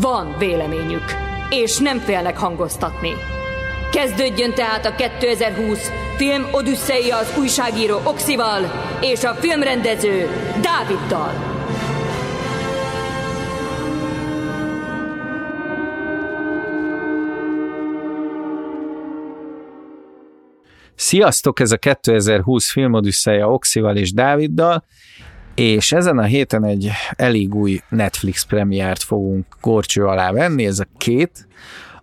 Van véleményük, és nem félnek hangoztatni. Kezdődjön tehát a 2020 film Odüsszeia az újságíró Oxival és a filmrendező Dáviddal. Sziasztok, ez a 2020 filmodüsszeja Oxival és Dáviddal, és ezen a héten egy elég új Netflix premiárt fogunk gorcső alá venni, ez a két,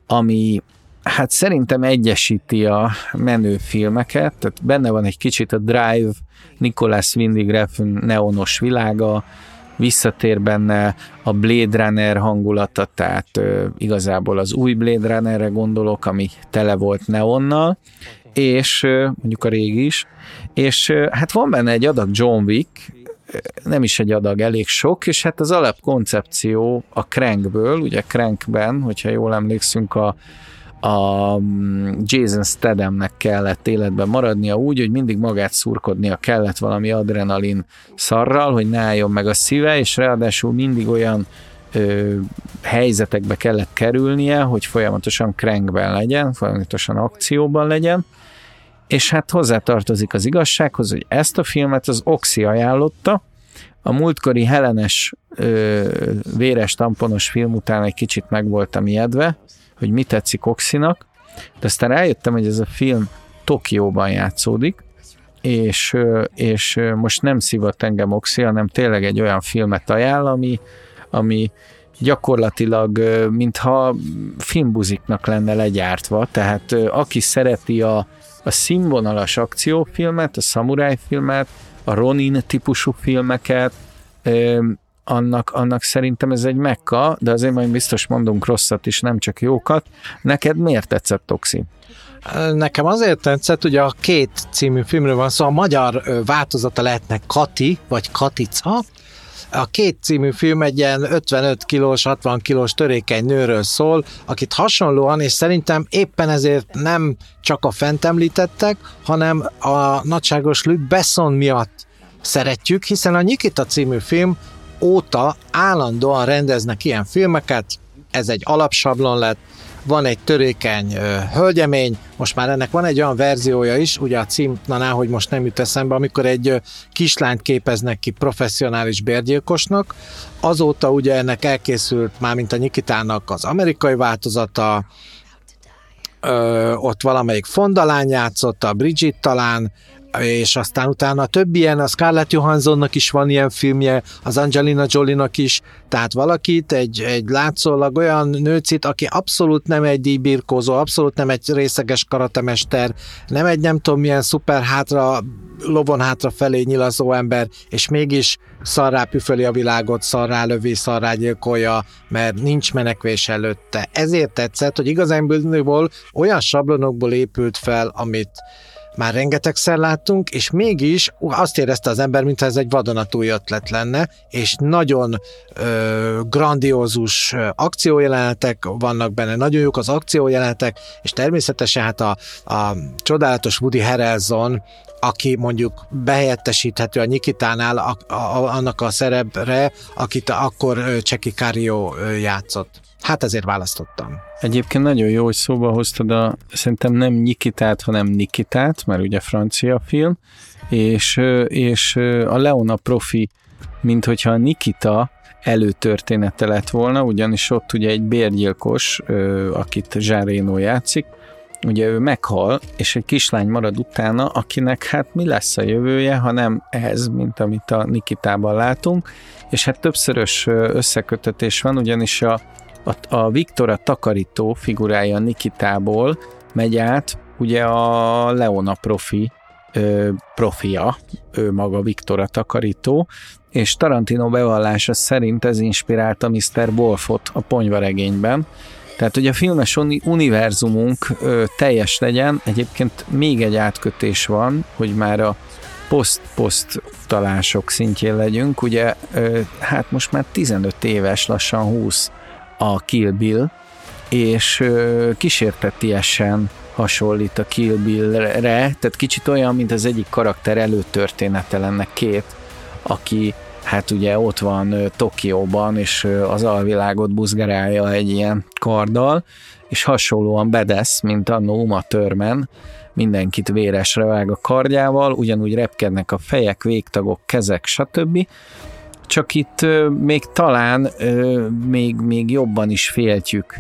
ami hát szerintem egyesíti a menő filmeket, tehát benne van egy kicsit a Drive, Nicholas Winding Refn neonos világa, visszatér benne a Blade Runner hangulata, tehát ö, igazából az új Blade Runnerre gondolok, ami tele volt neonnal, és mondjuk a régi is, és hát van benne egy adag John Wick, nem is egy adag, elég sok, és hát az alapkoncepció a Crankből, ugye Crankben, hogyha jól emlékszünk, a, a mm, Jason Stadhamnek kellett életben maradnia úgy, hogy mindig magát szurkodnia kellett valami adrenalin szarral, hogy ne álljon meg a szíve, és ráadásul mindig olyan ö, helyzetekbe kellett kerülnie, hogy folyamatosan crankben legyen, folyamatosan akcióban legyen, és hát hozzátartozik az igazsághoz, hogy ezt a filmet az Oxi ajánlotta, a múltkori Helenes ö, véres tamponos film után egy kicsit meg voltam ijedve, hogy mi tetszik Oxinak, de aztán rájöttem, hogy ez a film Tokióban játszódik, és, és most nem szívott engem Oxi, hanem tényleg egy olyan filmet ajánl, ami, ami gyakorlatilag mintha filmbuziknak lenne legyártva, tehát aki szereti a, a színvonalas akciófilmet, a szamuráj filmet, a Ronin típusú filmeket, annak, annak szerintem ez egy mekka, de azért majd biztos mondunk rosszat is, nem csak jókat. Neked miért tetszett Toxi? Nekem azért tetszett, hogy a két című filmről van szó, szóval a magyar változata lehetne Kati, vagy Katica, a két című film egy ilyen 55 kilós, 60 kilós törékeny nőről szól, akit hasonlóan, és szerintem éppen ezért nem csak a fent említettek, hanem a nagyságos Luc Besson miatt szeretjük, hiszen a Nikita című film óta állandóan rendeznek ilyen filmeket, ez egy alapsablon lett, van egy törékeny ö, hölgyemény, most már ennek van egy olyan verziója is, ugye a cím, na hogy most nem jut eszembe, amikor egy ö, kislányt képeznek ki professzionális bérgyilkosnak, azóta ugye ennek elkészült már, mint a Nikitának az amerikai változata, ö, ott valamelyik fondalány játszott, a Bridget talán, és aztán utána több ilyen, a Scarlett Johanssonnak is van ilyen filmje, az Angelina Jolie-nak is, tehát valakit, egy, egy látszólag olyan nőcit, aki abszolút nem egy díjbirkózó, abszolút nem egy részeges karatemester, nem egy nem tudom milyen szuper hátra, lovon hátra felé nyilazó ember, és mégis szarrá püföli a világot, szarrá lövi, szarrá gyilkolja, mert nincs menekvés előtte. Ezért tetszett, hogy igazánból olyan sablonokból épült fel, amit már rengetegszer láttunk, és mégis azt érezte az ember, mintha ez egy vadonatúj ötlet lenne, és nagyon ö, grandiózus akciójelenetek vannak benne, nagyon jók az akciójelenetek, és természetesen hát a, a csodálatos Woody Harrelson, aki mondjuk behelyettesíthető a Nikitánál a, a, annak a szerepre, akit akkor Cseki Cario játszott. Hát ezért választottam. Egyébként nagyon jó, hogy szóba hoztad a, szerintem nem Nikitát, hanem Nikitát, mert ugye francia film, és, és a Leona profi, mint hogyha a Nikita előtörténete lett volna, ugyanis ott ugye egy bérgyilkos, akit Reno játszik, ugye ő meghal, és egy kislány marad utána, akinek hát mi lesz a jövője, ha nem ez, mint amit a Nikitában látunk, és hát többszörös összekötetés van, ugyanis a a, a Viktor a takarító figurája Nikitából megy át, ugye a Leona profi ö, profia, ő maga Viktor a takarító, és Tarantino bevallása szerint ez inspirálta Mr. Wolfot a ponyvaregényben, Tehát, hogy a filmes univerzumunk ö, teljes legyen, egyébként még egy átkötés van, hogy már a poszt-poszt talások szintjén legyünk. Ugye, ö, hát most már 15 éves, lassan 20 a Kill Bill, és kísértetiesen hasonlít a Kill Bill-re, tehát kicsit olyan, mint az egyik karakter előtörténete lenne két, aki hát ugye ott van Tokióban, és az alvilágot buzgerálja egy ilyen karddal, és hasonlóan bedesz, mint a Uma Törmen, mindenkit véresre vág a kardjával, ugyanúgy repkednek a fejek, végtagok, kezek, stb. Csak itt még talán még, még jobban is féltjük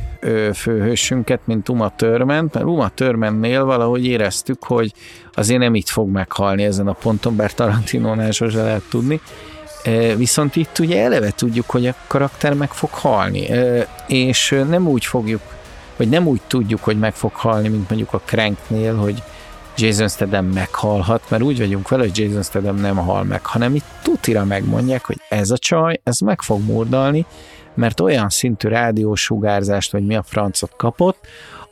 főhősünket, mint Uma Törment, mert Uma Törmennél valahogy éreztük, hogy azért nem itt fog meghalni ezen a ponton, bár Tarantinónál sose lehet tudni, Viszont itt ugye eleve tudjuk, hogy a karakter meg fog halni, és nem úgy fogjuk, vagy nem úgy tudjuk, hogy meg fog halni, mint mondjuk a Cranknél, hogy Jason Statham meghalhat, mert úgy vagyunk vele, hogy Jason Statham nem hal meg, hanem itt tutira megmondják, hogy ez a csaj, ez meg fog murdalni, mert olyan szintű rádiósugárzást, vagy mi a francot kapott,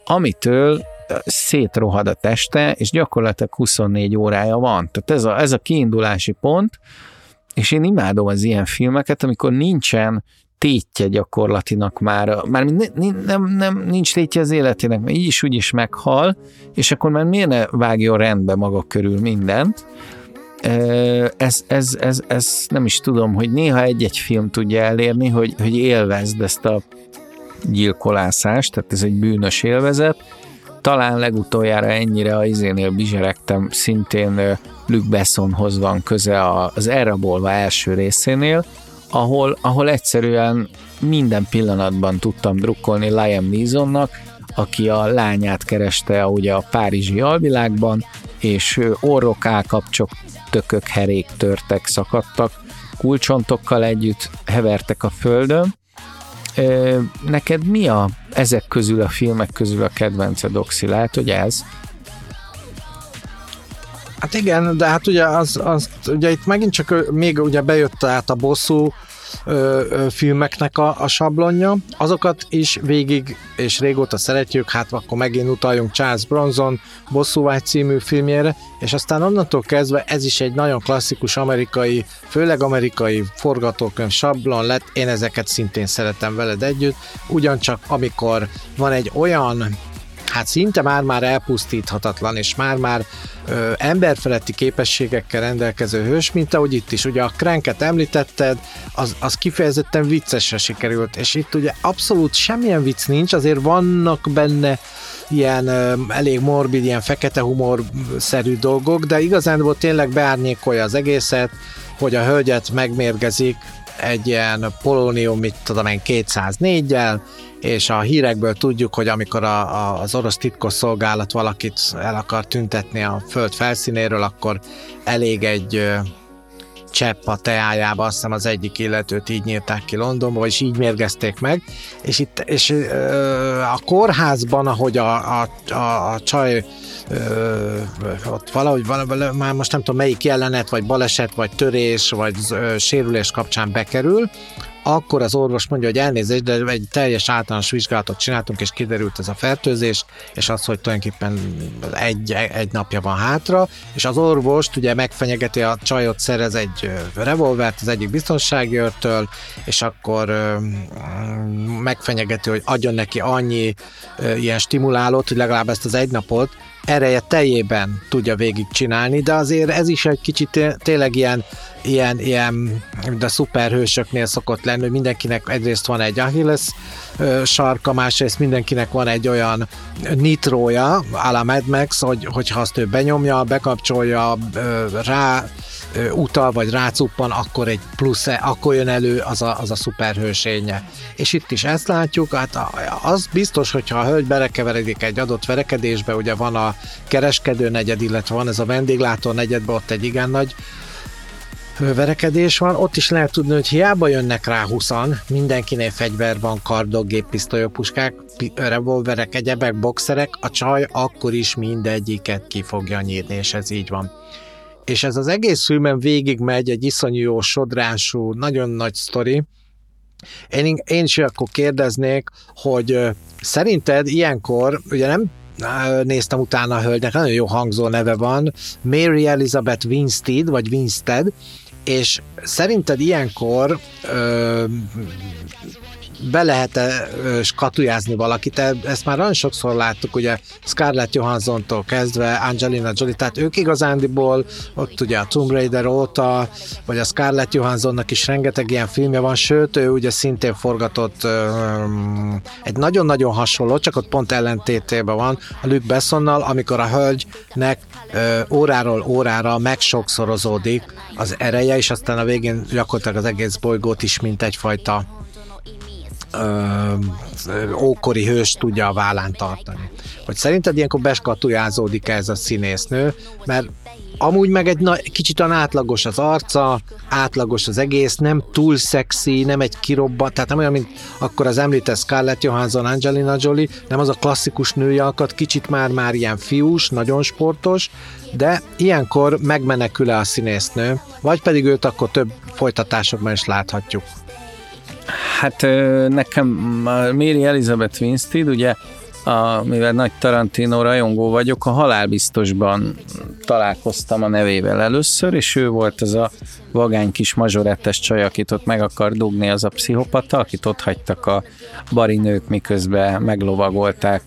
amitől szétrohad a teste, és gyakorlatilag 24 órája van. Tehát ez a, ez a kiindulási pont, és én imádom az ilyen filmeket, amikor nincsen tétje gyakorlatilag már, már nem, nem, nem, nincs tétje az életének, mert így is úgy is meghal, és akkor már miért ne vágjon rendbe maga körül mindent. Ez, ez, ez, ez nem is tudom, hogy néha egy-egy film tudja elérni, hogy, hogy élvezd ezt a gyilkolászást, tehát ez egy bűnös élvezet, talán legutoljára ennyire a izénél bizseregtem, szintén Luc Bessonhoz van köze az Elrabolva első részénél, ahol, ahol egyszerűen minden pillanatban tudtam drukkolni Liam Neesonnak, aki a lányát kereste ugye a párizsi alvilágban, és orrok, állkapcsok, tökök, herék törtek, szakadtak, kulcsontokkal együtt hevertek a földön, Neked mi a ezek közül, a filmek közül a kedvenced, Oxi? Lehet, hogy ez? Hát igen, de hát ugye az, az ugye itt megint csak még ugye bejött át a bosszú ö, ö, filmeknek a, a sablonja, azokat is végig és régóta szeretjük, hát akkor megint utaljunk Charles Bronson Bosszúvágy című filmjére, és aztán onnantól kezdve ez is egy nagyon klasszikus amerikai, főleg amerikai forgatókönyv sablon lett, én ezeket szintén szeretem veled együtt, ugyancsak amikor van egy olyan hát szinte már-már elpusztíthatatlan, és már-már ö, emberfeletti képességekkel rendelkező hős, mint ahogy itt is. Ugye a Cranket említetted, az, az kifejezetten viccesre sikerült, és itt ugye abszolút semmilyen vicc nincs, azért vannak benne ilyen ö, elég morbid, ilyen fekete humor-szerű dolgok, de igazán tényleg beárnyékolja az egészet, hogy a hölgyet megmérgezik egy ilyen polónium, mit tudom én, 204-jel, és a hírekből tudjuk, hogy amikor a, a, az orosz titkosszolgálat valakit el akar tüntetni a föld felszínéről, akkor elég egy csepp a teájába, azt hiszem az egyik illetőt így nyírták ki Londonba, és így mérgezték meg, és itt és, ö, a kórházban, ahogy a, a, a, a csaj ö, ott valahogy, valahogy, már most nem tudom melyik jelenet, vagy baleset, vagy törés, vagy ö, sérülés kapcsán bekerül, akkor az orvos mondja, hogy elnézést, de egy teljes általános vizsgálatot csináltunk, és kiderült ez a fertőzés, és az, hogy tulajdonképpen egy, egy napja van hátra, és az orvost ugye megfenyegeti, a csajot szerez egy revolvert az egyik biztonsági őrtől, és akkor megfenyegeti, hogy adjon neki annyi ilyen stimulálót, hogy legalább ezt az egy napot ereje teljében tudja végigcsinálni, de azért ez is egy kicsit tényleg ilyen, ilyen, ilyen mint a szuperhősöknél szokott lenni, hogy mindenkinek egyrészt van egy Achilles sarka, másrészt mindenkinek van egy olyan nitrója, a la Mad Max, hogy, hogyha azt ő benyomja, bekapcsolja, rá utal vagy rácuppan, akkor egy plusz, akkor jön elő az a, az a szuperhősénye. És itt is ezt látjuk, hát az biztos, hogyha a hölgy belekeveredik egy adott verekedésbe, ugye van a kereskedő negyed, illetve van ez a vendéglátó negyedben, ott egy igen nagy verekedés van, ott is lehet tudni, hogy hiába jönnek rá 20 mindenkinél fegyver van, kardok, géppisztolyok, puskák, revolverek, egyebek, boxerek, a csaj akkor is mindegyiket ki fogja nyírni, és ez így van és ez az egész végig megy egy iszonyú jó sodrású, nagyon nagy sztori, Én, én is akkor kérdeznék, hogy szerinted ilyenkor, ugye nem néztem utána a hölgynek, nagyon jó hangzó neve van, Mary Elizabeth Winstead, vagy Winstead, és szerinted ilyenkor ö, be lehet-e skatujázni valakit, ezt már nagyon sokszor láttuk, ugye Scarlett Johanssontól kezdve, Angelina Jolie, tehát ők igazándiból, ott ugye a Tomb Raider óta, vagy a Scarlett Johanssonnak is rengeteg ilyen filmje van, sőt, ő ugye szintén forgatott um, egy nagyon-nagyon hasonló, csak ott pont ellentétében van a Luke Bessonnal, amikor a hölgynek uh, óráról órára megsokszorozódik az ereje, és aztán a végén gyakorlatilag az egész bolygót is mint egyfajta ö, ókori hős tudja a vállán tartani. Hogy szerinted ilyenkor beskatujázódik ez a színésznő, mert amúgy meg egy na, kicsit átlagos az arca, átlagos az egész, nem túl szexi, nem egy kirobban, tehát nem olyan, mint akkor az említett Scarlett Johansson, Angelina Jolie, nem az a klasszikus női alkat, kicsit már-már ilyen fiús, nagyon sportos, de ilyenkor megmenekül-e a színésznő, vagy pedig őt akkor több folytatásokban is láthatjuk. Hát nekem Mary Elizabeth Winstead, ugye a, mivel nagy Tarantino rajongó vagyok, a halálbiztosban találkoztam a nevével először, és ő volt az a vagány kis mazsorettes csaj, akit ott meg akar dugni, az a pszichopata, akit ott hagytak a bari nők, miközben meglovagolták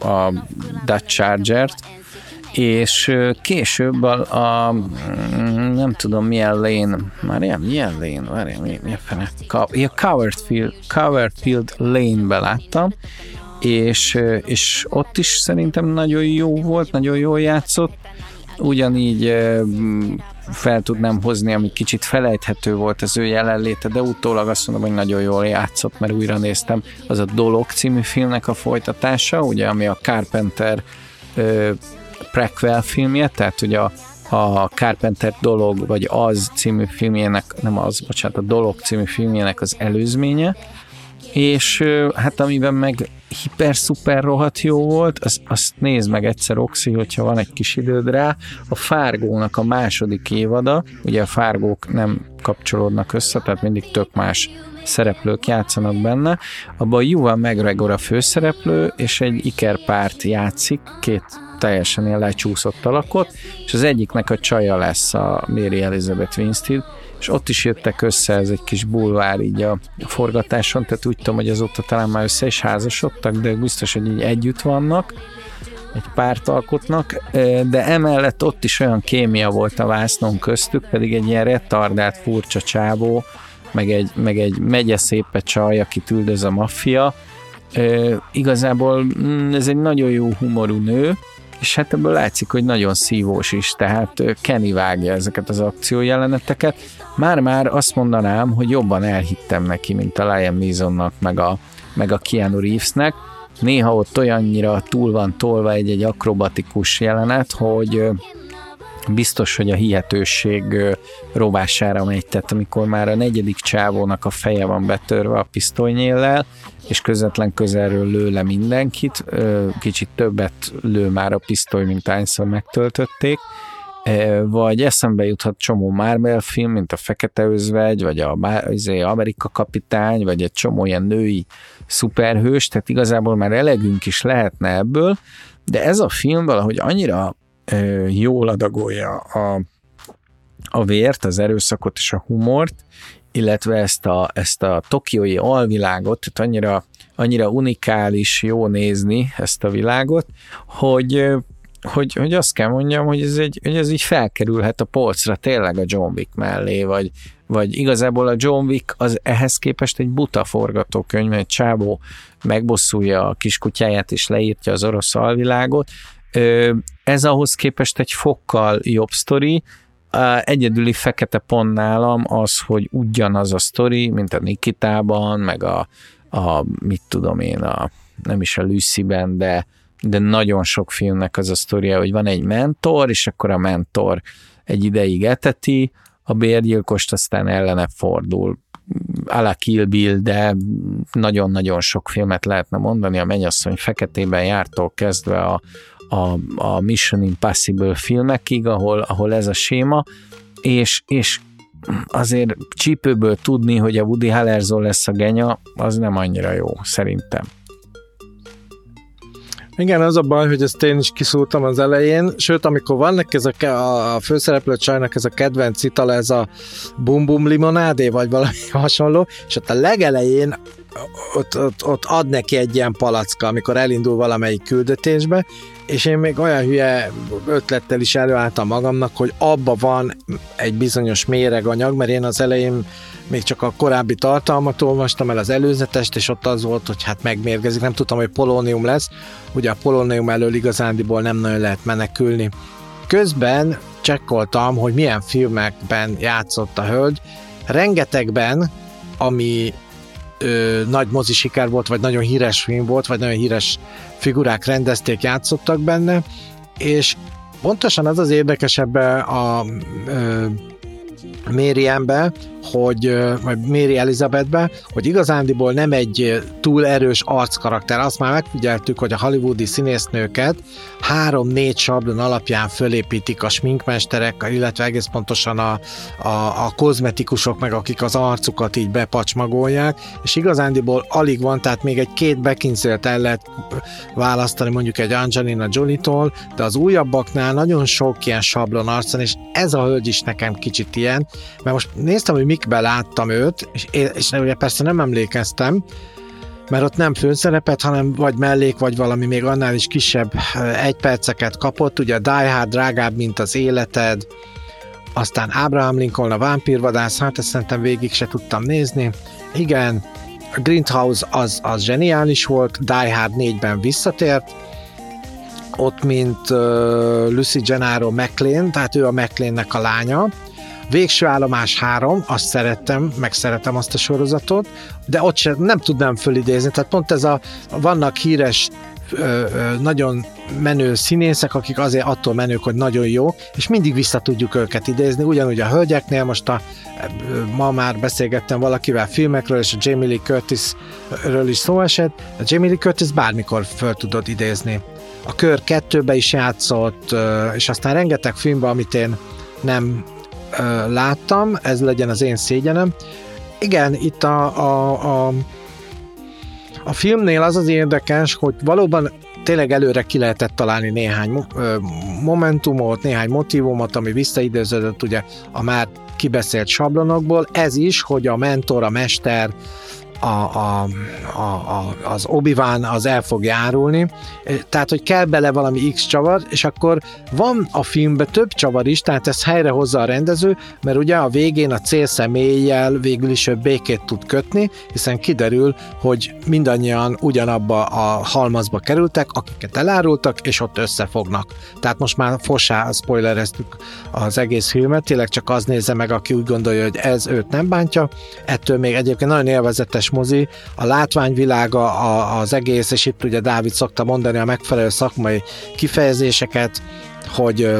a Dutch Charger-t, és később a, a nem tudom milyen lane, már ilyen, milyen lane, várjál, mi, mi a fene? A Coverfield, Coverfield lane-be láttam, és, és ott is szerintem nagyon jó volt, nagyon jól játszott, ugyanígy fel tudnám hozni, ami kicsit felejthető volt az ő jelenléte, de utólag azt mondom, hogy nagyon jól játszott, mert újra néztem, az a Dolog című filmnek a folytatása, ugye, ami a Carpenter prequel filmje, tehát ugye a, a Carpenter dolog, vagy az című filmjének, nem az, bocsánat, a dolog című filmjének az előzménye, és hát amiben meg hiper-szuper rohadt jó volt, azt, azt nézd meg egyszer, Oxi, hogyha van egy kis időd rá, a Fárgónak a második évada, ugye a Fárgók nem kapcsolódnak össze, tehát mindig tök más szereplők játszanak benne, abban Juvan McGregor a főszereplő, és egy ikerpárt játszik, két teljesen ilyen lecsúszott alakot, és az egyiknek a csaja lesz a Mary Elizabeth Winstead, és ott is jöttek össze ez egy kis bulvár így a forgatáson, tehát úgy tudom, hogy azóta talán már össze is házasodtak, de biztos, hogy így együtt vannak, egy párt alkotnak, de emellett ott is olyan kémia volt a vásznon köztük, pedig egy ilyen retardált furcsa csávó, meg egy, meg egy megye szépe csaj, akit üldöz a maffia. Igazából mm, ez egy nagyon jó humorú nő, és hát ebből látszik, hogy nagyon szívós is, tehát Kenny vágja ezeket az akciójeleneteket. Már-már azt mondanám, hogy jobban elhittem neki, mint a Liam Neesonnak, meg a, meg a Keanu Reevesnek. Néha ott olyannyira túl van tolva egy-egy akrobatikus jelenet, hogy biztos, hogy a hihetőség rovására megy, tehát amikor már a negyedik csávónak a feje van betörve a pisztolynyéllel, és közvetlen közelről lő le mindenkit, kicsit többet lő már a pisztoly, mint hányszor megtöltötték, vagy eszembe juthat csomó Marvel film, mint a Fekete Özvegy, vagy a izé, Amerika Kapitány, vagy egy csomó ilyen női szuperhős, tehát igazából már elegünk is lehetne ebből, de ez a film valahogy annyira jól adagolja a, a vért, az erőszakot és a humort, illetve ezt a, ezt a tokiói alvilágot, tehát annyira, annyira unikális, jó nézni ezt a világot, hogy, hogy, hogy azt kell mondjam, hogy ez, egy, hogy ez így felkerülhet a polcra tényleg a John Wick mellé, vagy, vagy igazából a John Wick az ehhez képest egy buta forgatókönyv, egy csábó megbosszulja a kiskutyáját és leírtja az orosz alvilágot, ez ahhoz képest egy fokkal jobb sztori, egyedüli fekete pont nálam az, hogy ugyanaz a sztori, mint a Nikitában, meg a, a mit tudom én, a, nem is a Lucy-ben, de, de nagyon sok filmnek az a sztoria, hogy van egy mentor, és akkor a mentor egy ideig eteti, a bérgyilkost aztán ellene fordul. A Kill Bill, de nagyon-nagyon sok filmet lehetne mondani, a mennyasszony feketében jártól kezdve a, a, a Mission Impossible filmekig, ahol, ahol ez a séma, és, és azért csípőből tudni, hogy a Woody Harrelson lesz a genya, az nem annyira jó, szerintem. Igen, az a baj, hogy ezt én is kiszúrtam az elején, sőt, amikor vannak ezek a, a főszereplő csajnak ez a kedvenc itala, ez a bum bum limonádé, vagy valami hasonló, és ott a legelején ott, ott, ott ad neki egy ilyen palacka, amikor elindul valamelyik küldetésbe, és én még olyan hülye ötlettel is előálltam magamnak, hogy abba van egy bizonyos méreganyag, mert én az elején még csak a korábbi tartalmat olvastam el, az előzetest, és ott az volt, hogy hát megmérgezik, nem tudtam, hogy polónium lesz, ugye a polónium elől igazándiból nem nagyon lehet menekülni. Közben csekkoltam, hogy milyen filmekben játszott a hölgy, rengetegben, ami ö, nagy mozi siker volt, vagy nagyon híres film volt, vagy nagyon híres figurák rendezték, játszottak benne, és pontosan az az érdekesebb a ö, Mérienbe, hogy, vagy Mary Elizabethbe, hogy igazándiból nem egy túl erős arckarakter. Azt már megfigyeltük, hogy a hollywoodi színésznőket három-négy sablon alapján fölépítik a sminkmesterek, illetve egész pontosan a, a, a kozmetikusok, meg akik az arcukat így bepacsmagolják, és igazándiból alig van, tehát még egy két bekincélt el lehet választani mondjuk egy Angelina Jolie-tól, de az újabbaknál nagyon sok ilyen sablon arcon, és ez a hölgy is nekem kicsit ilyen, mert most néztem, hogy mikbe láttam őt, és, és ugye persze nem emlékeztem, mert ott nem főszerepet, hanem vagy mellék, vagy valami még annál is kisebb egy perceket kapott, ugye a Die Hard drágább, mint az életed, aztán Abraham Lincoln, a vámpírvadász, hát ezt szerintem végig se tudtam nézni. Igen, a Greenhouse az, az zseniális volt, Die Hard 4-ben visszatért, ott mint uh, Lucy Gennaro McLean, tehát ő a McLeannek a lánya, Végső állomás három, azt szerettem, meg szeretem azt a sorozatot, de ott sem nem tudnám fölidézni, tehát pont ez a, vannak híres nagyon menő színészek, akik azért attól menők, hogy nagyon jó, és mindig vissza tudjuk őket idézni, ugyanúgy a hölgyeknél, most a, ma már beszélgettem valakivel filmekről, és a Jamie Lee Curtisről is szó esett, a Jamie Lee Curtis bármikor föl tudod idézni. A Kör kettőbe is játszott, és aztán rengeteg filmben, amit én nem láttam, ez legyen az én szégyenem. Igen, itt a, a, a, a filmnél az az érdekes, hogy valóban tényleg előre ki lehetett találni néhány momentumot, néhány motivumot, ami visszaidőződött ugye a már kibeszélt sablonokból. Ez is, hogy a mentor, a mester, a, a, a, a, az obi az el fog járulni, tehát, hogy kell bele valami X csavar, és akkor van a filmben több csavar is, tehát ezt helyre hozza a rendező, mert ugye a végén a célszemélyjel végül is ő békét tud kötni, hiszen kiderül, hogy mindannyian ugyanabba a halmazba kerültek, akiket elárultak, és ott összefognak. Tehát most már fossá spoilereztük az egész filmet, tényleg csak az nézze meg, aki úgy gondolja, hogy ez őt nem bántja. Ettől még egyébként nagyon élvezetes mozi, a látványvilága, a, az egész, és itt ugye Dávid szokta mondani a megfelelő szakmai kifejezéseket, hogy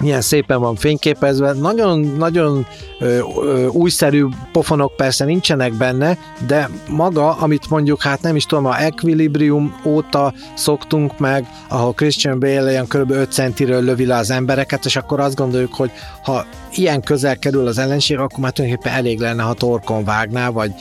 milyen szépen van fényképezve. Nagyon-nagyon újszerű pofonok persze nincsenek benne, de maga, amit mondjuk, hát nem is tudom, a Equilibrium óta szoktunk meg, ahol Christian Bale ilyen kb. 5 centiről lövi le az embereket, és akkor azt gondoljuk, hogy ha ilyen közel kerül az ellenség, akkor már tulajdonképpen elég lenne, ha torkon vágná, vagy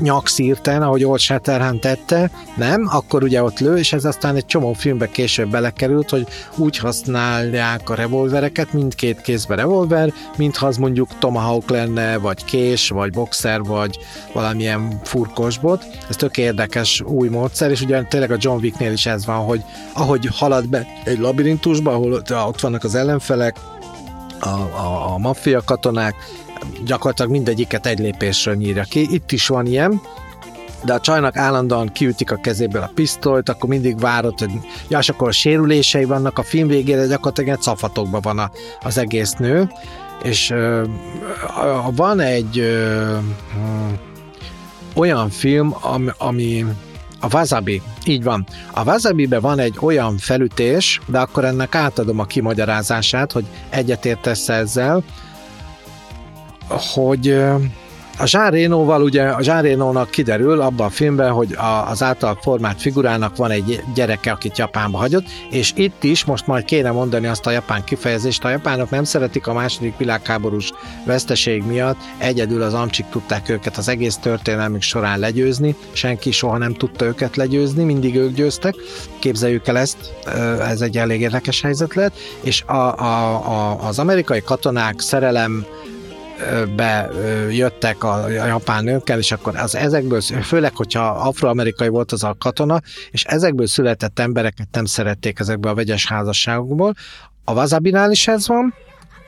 nyakszírten, ahogy Old Shatterhand tette, nem, akkor ugye ott lő, és ez aztán egy csomó filmbe később belekerült, hogy úgy használják a revolvereket, mindkét kézbe revolver, mintha az mondjuk Tomahawk lenne, vagy kés, vagy boxer, vagy valamilyen furkosbot. Ez tök érdekes új módszer, és ugye tényleg a John Wicknél is ez van, hogy ahogy halad be egy labirintusba, ahol ott vannak az ellenfelek, a, a, a maffia katonák, gyakorlatilag mindegyiket egy lépésről nyírja ki. Itt is van ilyen, de a csajnak állandóan kiütik a kezéből a pisztolyt, akkor mindig várod, hogy ja, és akkor a sérülései vannak a film végére, gyakorlatilag egy szafatokban van a, az egész nő, és ö, van egy ö, ö, olyan film, ami, ami a Wasabi, így van. A Wasabi-be van egy olyan felütés, de akkor ennek átadom a kimagyarázását, hogy egyetértesz ezzel, hogy A Jean Reno-val ugye, a Jean Reno-nak kiderül abban a filmben, hogy a, az által formált figurának van egy gyereke, akit Japánba hagyott, és itt is most majd kéne mondani azt a japán kifejezést, a japánok nem szeretik a második világháborús veszteség miatt, egyedül az amcsik tudták őket az egész történelmük során legyőzni, senki soha nem tudta őket legyőzni, mindig ők győztek, képzeljük el ezt, ez egy elég érdekes helyzet lett, és a, a, a, az amerikai katonák szerelem bejöttek a japán nőkkel, és akkor az ezekből, főleg, hogyha afroamerikai volt az a katona, és ezekből született embereket nem szerették ezekbe a vegyes házasságokból. A Wazabinál is ez van,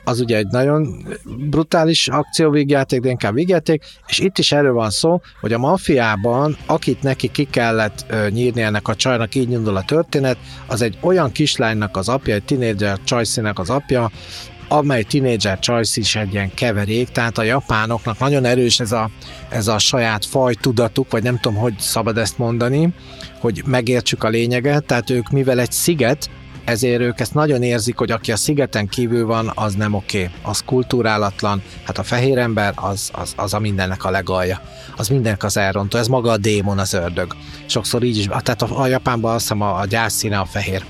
az ugye egy nagyon brutális akcióvégjáték, de inkább végjáték, és itt is erről van szó, hogy a mafiában, akit neki ki kellett nyírni ennek a csajnak, így indul a történet, az egy olyan kislánynak az apja, egy tinédzser csajszínek az apja, amely Teenager Choice is egy ilyen keverék, tehát a japánoknak nagyon erős ez a, ez a saját faj tudatuk, vagy nem tudom, hogy szabad ezt mondani, hogy megértsük a lényeget, tehát ők mivel egy sziget, ezért ők ezt nagyon érzik, hogy aki a szigeten kívül van, az nem oké, okay. az kultúrálatlan, hát a fehér ember az, az, az a mindennek a legalja, az mindennek az elrontó, ez maga a démon, az ördög. Sokszor így is, tehát a, a Japánban azt hiszem a, a gyászszíne a fehér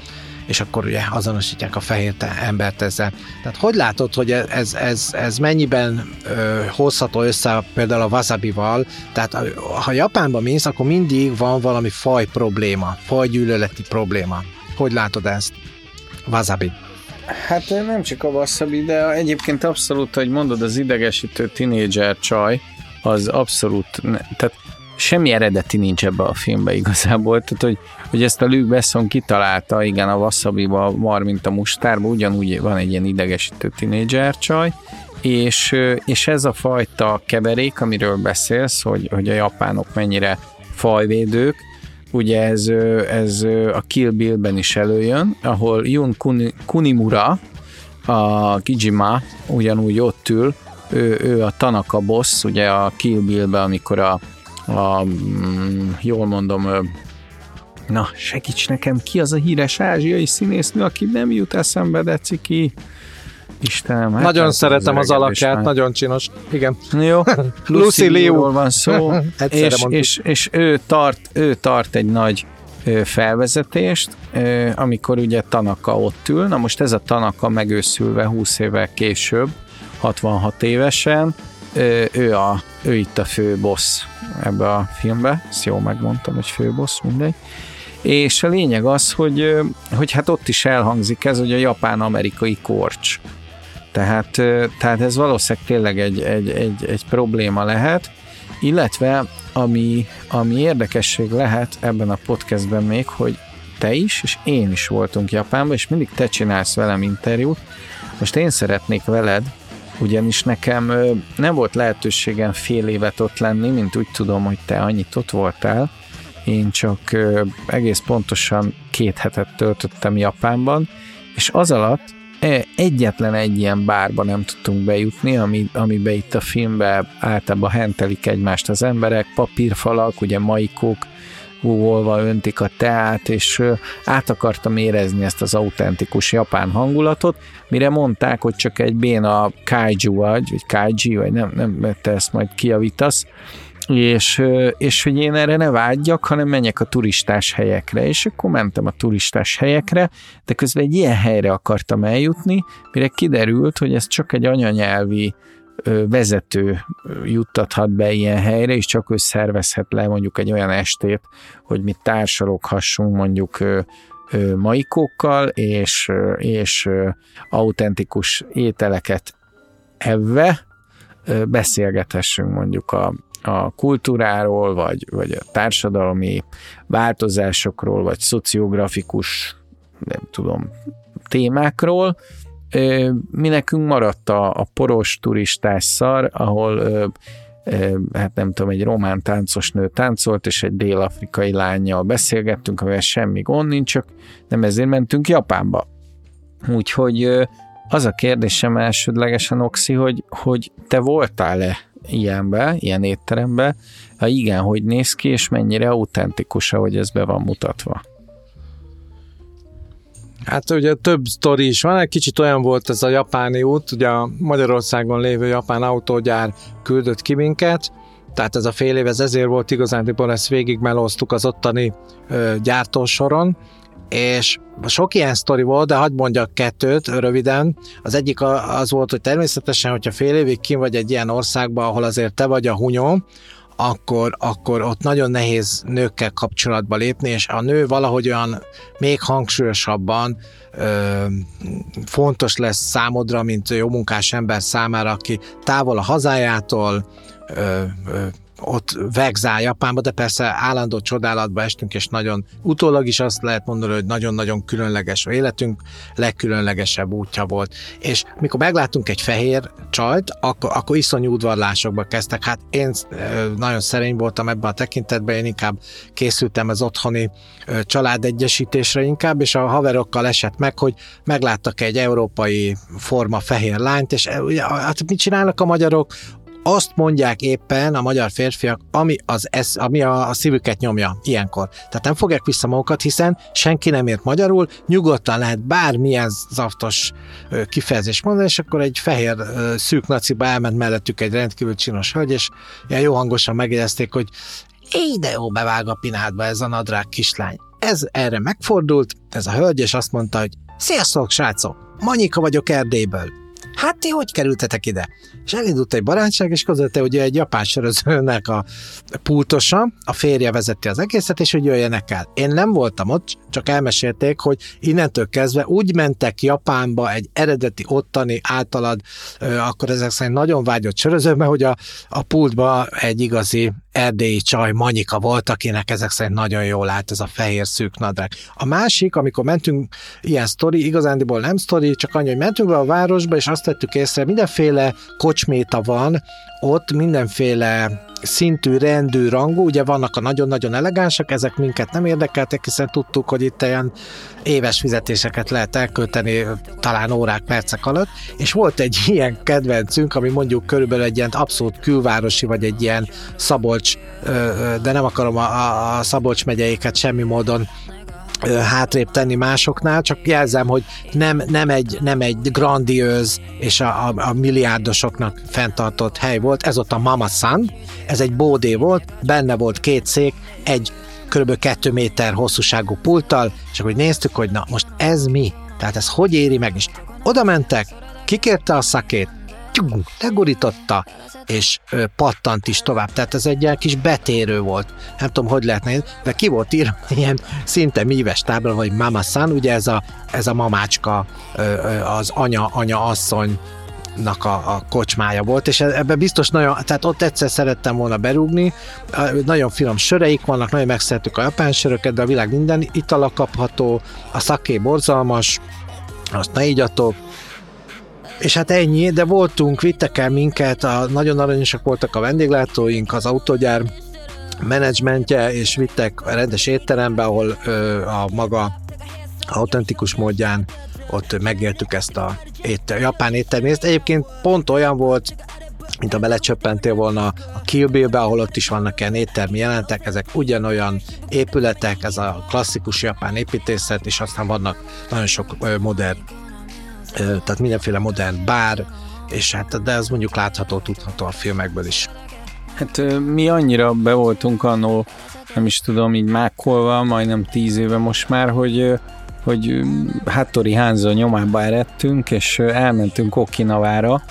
és akkor ugye azonosítják a fehér embert ezzel. Tehát hogy látod, hogy ez, ez, ez mennyiben ö, hozható össze például a wasabival? Tehát ha Japánba mész, akkor mindig van valami faj probléma, fajgyűlöleti probléma. Hogy látod ezt? Wasabi. Hát nem csak a wasabi, de egyébként abszolút, hogy mondod, az idegesítő tinédzser csaj, az abszolút, tehát semmi eredeti nincs ebbe a filmbe igazából, tehát hogy, hogy ezt a Luke Besson kitalálta, igen, a wasabi mar, mint a mustárba, ugyanúgy van egy ilyen idegesítő tinédzser csaj, és, és ez a fajta keverék, amiről beszélsz, hogy, hogy a japánok mennyire fajvédők, ugye ez, ez a Kill Bill-ben is előjön, ahol Jun Kunimura, a Kijima ugyanúgy ott ül, ő, ő a Tanaka boss, ugye a Kill Bill-ben, amikor a a, mm, jól mondom, na, segíts nekem, ki az a híres ázsiai színésznő, aki nem jut eszembe, de ciki. Istenem. Hát nagyon szeretem az, az alakját, már. nagyon csinos. Igen. Jó. Lucy Liu. van szó, és, és, és ő, tart, ő tart egy nagy felvezetést, amikor ugye Tanaka ott ül. Na most ez a Tanaka megőszülve 20 évvel később, 66 évesen, ő, a, ő itt a fő boss ebbe a filmbe, ezt jól megmondtam, hogy fő boss, mindegy. És a lényeg az, hogy, hogy hát ott is elhangzik ez, hogy a japán-amerikai korcs. Tehát, tehát ez valószínűleg tényleg egy, egy, egy, egy probléma lehet, illetve ami, ami érdekesség lehet ebben a podcastben még, hogy te is, és én is voltunk Japánban, és mindig te csinálsz velem interjút. Most én szeretnék veled ugyanis nekem nem volt lehetőségem fél évet ott lenni, mint úgy tudom, hogy te annyit ott voltál. Én csak egész pontosan két hetet töltöttem Japánban, és az alatt egyetlen egy ilyen bárba nem tudtunk bejutni, ami, amibe itt a filmben általában hentelik egymást az emberek, papírfalak, ugye maikók, googolva öntik a teát, és át akartam érezni ezt az autentikus japán hangulatot, mire mondták, hogy csak egy béna kaiju vagy, vagy kaiji, vagy nem, nem, te ezt majd kiavítasz, és, és hogy én erre ne vágyjak, hanem menjek a turistás helyekre, és akkor mentem a turistás helyekre, de közben egy ilyen helyre akartam eljutni, mire kiderült, hogy ez csak egy anyanyelvi vezető juttathat be ilyen helyre, és csak ő szervezhet le mondjuk egy olyan estét, hogy mi társaloghassunk mondjuk maikókkal, és, és autentikus ételeket evve beszélgethessünk mondjuk a, a kultúráról, vagy, vagy a társadalmi változásokról, vagy szociografikus, nem tudom, témákról, mi nekünk maradt a, a poros turistás szar, ahol hát nem tudom, egy román táncos nő táncolt, és egy dél-afrikai lányjal beszélgettünk, amivel semmi gond nincs, csak nem ezért mentünk Japánba. Úgyhogy az a kérdésem elsődlegesen, Oxi, hogy, hogy te voltál-e ilyenbe, ilyen étterembe, ha igen, hogy néz ki, és mennyire autentikus, ahogy ez be van mutatva? Hát ugye több sztori is van, egy kicsit olyan volt ez a japáni út, ugye a Magyarországon lévő japán autógyár küldött ki minket, tehát ez a fél év, ez ezért volt igazándiból, ezt végig melóztuk az ottani ö, gyártósoron, és sok ilyen sztori volt, de hagyd mondjak kettőt röviden. Az egyik az volt, hogy természetesen, hogyha fél évig kim vagy egy ilyen országban, ahol azért te vagy a hunyó, akkor, akkor ott nagyon nehéz nőkkel kapcsolatba lépni, és a nő valahogy olyan még hangsúlyosabban ö, fontos lesz számodra, mint jó munkás ember számára, aki távol a hazájától, ö, ö, ott vegzál Japánba, de persze állandó csodálatba estünk, és nagyon utólag is azt lehet mondani, hogy nagyon-nagyon különleges életünk, legkülönlegesebb útja volt. És mikor megláttunk egy fehér csajt, akkor, akkor iszonyú udvarlásokba kezdtek. Hát én nagyon szerény voltam ebben a tekintetben, én inkább készültem az otthoni családegyesítésre inkább, és a haverokkal esett meg, hogy megláttak egy európai forma fehér lányt, és hát mit csinálnak a magyarok? Azt mondják éppen a magyar férfiak, ami, az esz, ami a, a szívüket nyomja ilyenkor. Tehát nem fogják vissza magukat, hiszen senki nem ért magyarul, nyugodtan lehet bármilyen zaftos kifejezés mondani, és akkor egy fehér szűk naciba elment mellettük egy rendkívül csinos hölgy, és ilyen jó hangosan megjegyezték, hogy így de jó bevág a pinádba ez a nadrág kislány. Ez erre megfordult, ez a hölgy, és azt mondta, hogy Sziasztok, srácok! Manyika vagyok Erdélyből hát ti hogy kerültetek ide? És elindult egy barátság, és közölte, hogy egy japán sörözőnek a pultosa, a férje vezeti az egészet, és hogy jöjjenek el. Én nem voltam ott, csak elmesélték, hogy innentől kezdve úgy mentek Japánba egy eredeti ottani általad, akkor ezek szerint nagyon vágyott söröző, mert hogy a, a pultba egy igazi erdélyi csaj Manyika volt, akinek ezek szerint nagyon jól állt ez a fehér szűk nadrág. A másik, amikor mentünk, ilyen sztori, igazándiból nem sztori, csak annyi, hogy mentünk be a városba, és azt tettük észre, mindenféle kocsméta van, ott mindenféle szintű, rendű, rangú, ugye vannak a nagyon-nagyon elegánsak, ezek minket nem érdekeltek, hiszen tudtuk, hogy itt ilyen éves fizetéseket lehet elkölteni talán órák, percek alatt, és volt egy ilyen kedvencünk, ami mondjuk körülbelül egy ilyen abszolút külvárosi, vagy egy ilyen Szabolcs, de nem akarom a, a Szabolcs megyeiket semmi módon hátrébb tenni másoknál, csak jelzem, hogy nem, nem, egy, nem egy grandióz és a, a, a milliárdosoknak fenntartott hely volt, ez ott a Mama San, ez egy bódé volt, benne volt két szék, egy kb. 2 méter hosszúságú pulttal, és akkor néztük, hogy na most ez mi? Tehát ez hogy éri meg? És oda mentek, kikérte a szakét, legurította, és ö, pattant is tovább. Tehát ez egy ilyen kis betérő volt. Nem tudom, hogy lehetne, de ki volt írva ilyen szinte míves tábla, vagy mama san, ugye ez a, ez a mamácska, ö, ö, az anya, anya asszony a, a kocsmája volt, és ebben biztos nagyon, tehát ott egyszer szerettem volna berúgni, nagyon finom söreik vannak, nagyon megszerettük a japán söröket, de a világ minden itala kapható, a szaké borzalmas, azt ne igyatok, és hát ennyi, de voltunk, vittek el minket, a, nagyon aranyosak voltak a vendéglátóink, az autógyár menedzsmentje, és vittek a rendes étterembe, ahol ö, a maga autentikus módján ott megéltük ezt a étel, japán éttermést. Egyébként pont olyan volt, mint a belecsöppentél volna a Kill Bill-be, ahol ott is vannak ilyen éttermi jelentek, ezek ugyanolyan épületek, ez a klasszikus japán építészet, és aztán vannak nagyon sok modern tehát mindenféle modern bár, és hát de ez mondjuk látható, tudható a filmekből is. Hát mi annyira be voltunk annó, nem is tudom, így mákolva, majdnem tíz éve most már, hogy hogy Hattori Hanzo nyomába eredtünk, és elmentünk Okinavára,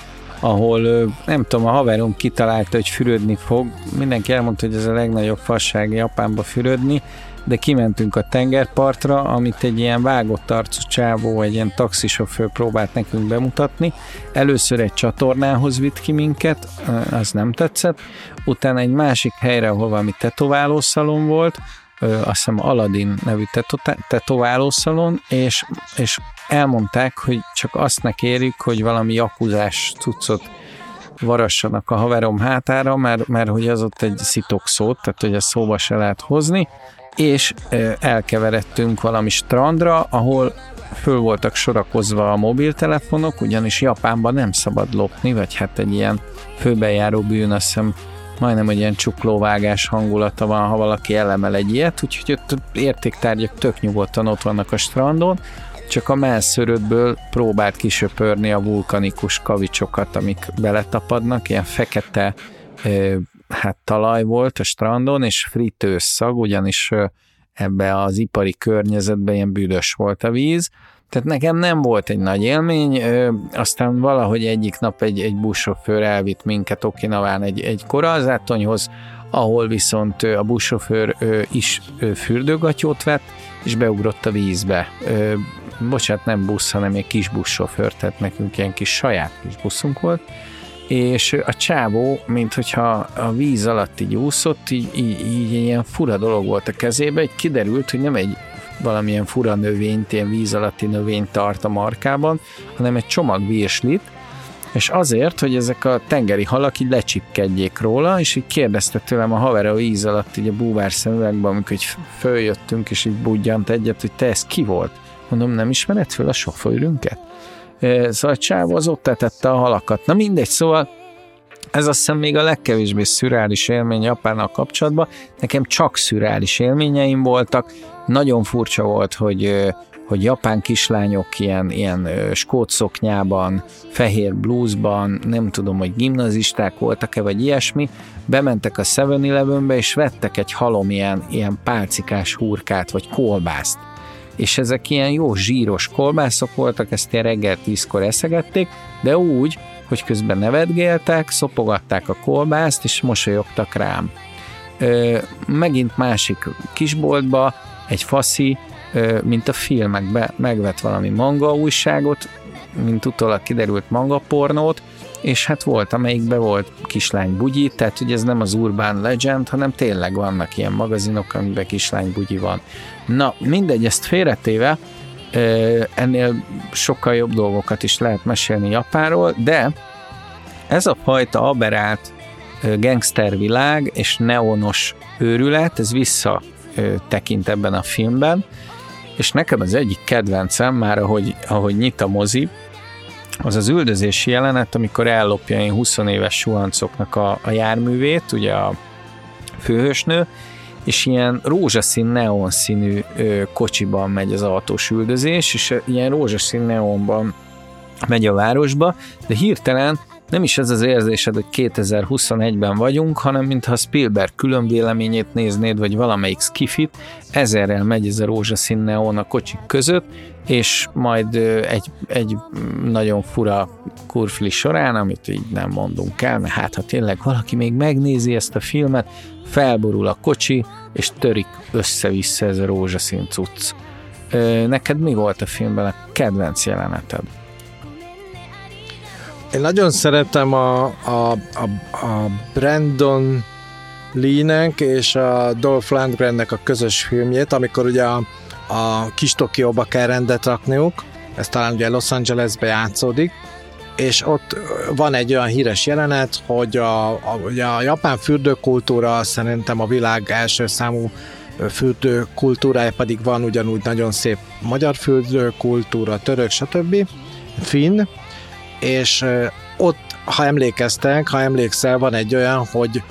ahol nem tudom, a haverom kitalálta, hogy fürödni fog. Mindenki elmondta, hogy ez a legnagyobb fasság Japánba fürödni, de kimentünk a tengerpartra, amit egy ilyen vágott arcú csávó, egy ilyen taxisofőr próbált nekünk bemutatni. Először egy csatornához vitt ki minket, az nem tetszett, utána egy másik helyre, ahol valami tetoválószalon volt, azt hiszem Aladdin nevű tetoválószalon, és, és elmondták, hogy csak azt ne kérjük, hogy valami akuzás cuccot varassanak a haverom hátára, mert, mert hogy az ott egy szitok szót, tehát hogy ezt szóba se lehet hozni, és elkeveredtünk valami strandra, ahol föl voltak sorakozva a mobiltelefonok, ugyanis Japánban nem szabad lopni, vagy hát egy ilyen főbejáró bűn, azt hiszem majdnem egy ilyen csuklóvágás hangulata van, ha valaki elemel egy ilyet, úgyhogy ott értéktárgyak tök nyugodtan ott vannak a strandon, csak a mászörödből próbált kisöpörni a vulkanikus kavicsokat, amik beletapadnak, ilyen fekete hát talaj volt a strandon, és fritős szag, ugyanis ebbe az ipari környezetben ilyen büdös volt a víz, tehát nekem nem volt egy nagy élmény, aztán valahogy egyik nap egy, egy buszsofőr elvitt minket Okinaván egy, egy korallzátonyhoz, ahol viszont a buszsofőr is fürdőgatyót vett, és beugrott a vízbe. Bocsát, nem busz, hanem egy kis buszsofőr, tehát nekünk ilyen kis saját kis buszunk volt, és a csávó, mint hogyha a víz alatt így úszott, így, így, így ilyen fura dolog volt a kezébe, egy kiderült, hogy nem egy valamilyen fura növényt, ilyen víz alatti növényt tart a markában, hanem egy csomag virslit, és azért, hogy ezek a tengeri halak így lecsipkedjék róla, és így kérdezte tőlem a haver a víz alatt, így a búvár szemüvegben, amikor így följöttünk, és így budjant egyet, hogy te ez ki volt? Mondom, nem ismered föl a sofőrünket? Szóval a csáv az ott tetette a halakat. Na mindegy, szóval ez azt hiszem még a legkevésbé szürális élmény Japánnal kapcsolatban. Nekem csak szürális élményeim voltak. Nagyon furcsa volt, hogy hogy japán kislányok ilyen, ilyen skót szoknyában, fehér blúzban, nem tudom, hogy gimnazisták voltak-e, vagy ilyesmi, bementek a 7-Elevenbe, és vettek egy halom ilyen, ilyen pálcikás hurkát, vagy kolbászt. És ezek ilyen jó zsíros kolbászok voltak, ezt ilyen reggel tízkor eszegették, de úgy, hogy közben nevetgéltek, szopogatták a kolbászt, és mosolyogtak rám. Ö, megint másik kisboltba egy faszi, ö, mint a filmekben megvett valami manga újságot, mint utólag kiderült manga pornót, és hát volt, amelyikben volt kislány bugyi, tehát hogy ez nem az Urban Legend, hanem tényleg vannak ilyen magazinok, amiben kislány bugyi van. Na, mindegy, ezt félretéve, ennél sokkal jobb dolgokat is lehet mesélni Japánról, de ez a fajta aberált gangstervilág és neonos őrület, ez vissza tekint ebben a filmben, és nekem az egyik kedvencem már, ahogy, ahogy nyit a mozi, az az üldözési jelenet, amikor ellopja én 20 éves suhancoknak a, a járművét, ugye a főhősnő, és ilyen rózsaszín, neonszínű ö, kocsiban megy az autós üldözés, és ilyen rózsaszín neonban megy a városba, de hirtelen nem is ez az érzésed, hogy 2021-ben vagyunk, hanem mintha Spielberg külön véleményét néznéd, vagy valamelyik skifit, ezerrel megy ez a rózsaszín neon a kocsik között, és majd egy, egy nagyon fura kurfli során, amit így nem mondunk el, mert hát ha tényleg valaki még megnézi ezt a filmet, felborul a kocsi, és törik össze-vissza ez a rózsaszín cucc. Neked mi volt a filmben a kedvenc jeleneted? Én nagyon szeretem a, a, a, a Brandon Lee-nek és a Dolph Lundgrennek a közös filmjét, amikor ugye a, a kis Tokióba kell rendet rakniuk, ez talán ugye Los Angelesbe játszódik, és ott van egy olyan híres jelenet, hogy a, a, ugye a japán fürdőkultúra szerintem a világ első számú fürdőkultúrája pedig van ugyanúgy nagyon szép magyar fürdőkultúra, török, stb. Finn, és ott, ha emlékeztek, ha emlékszel, van egy olyan, hogy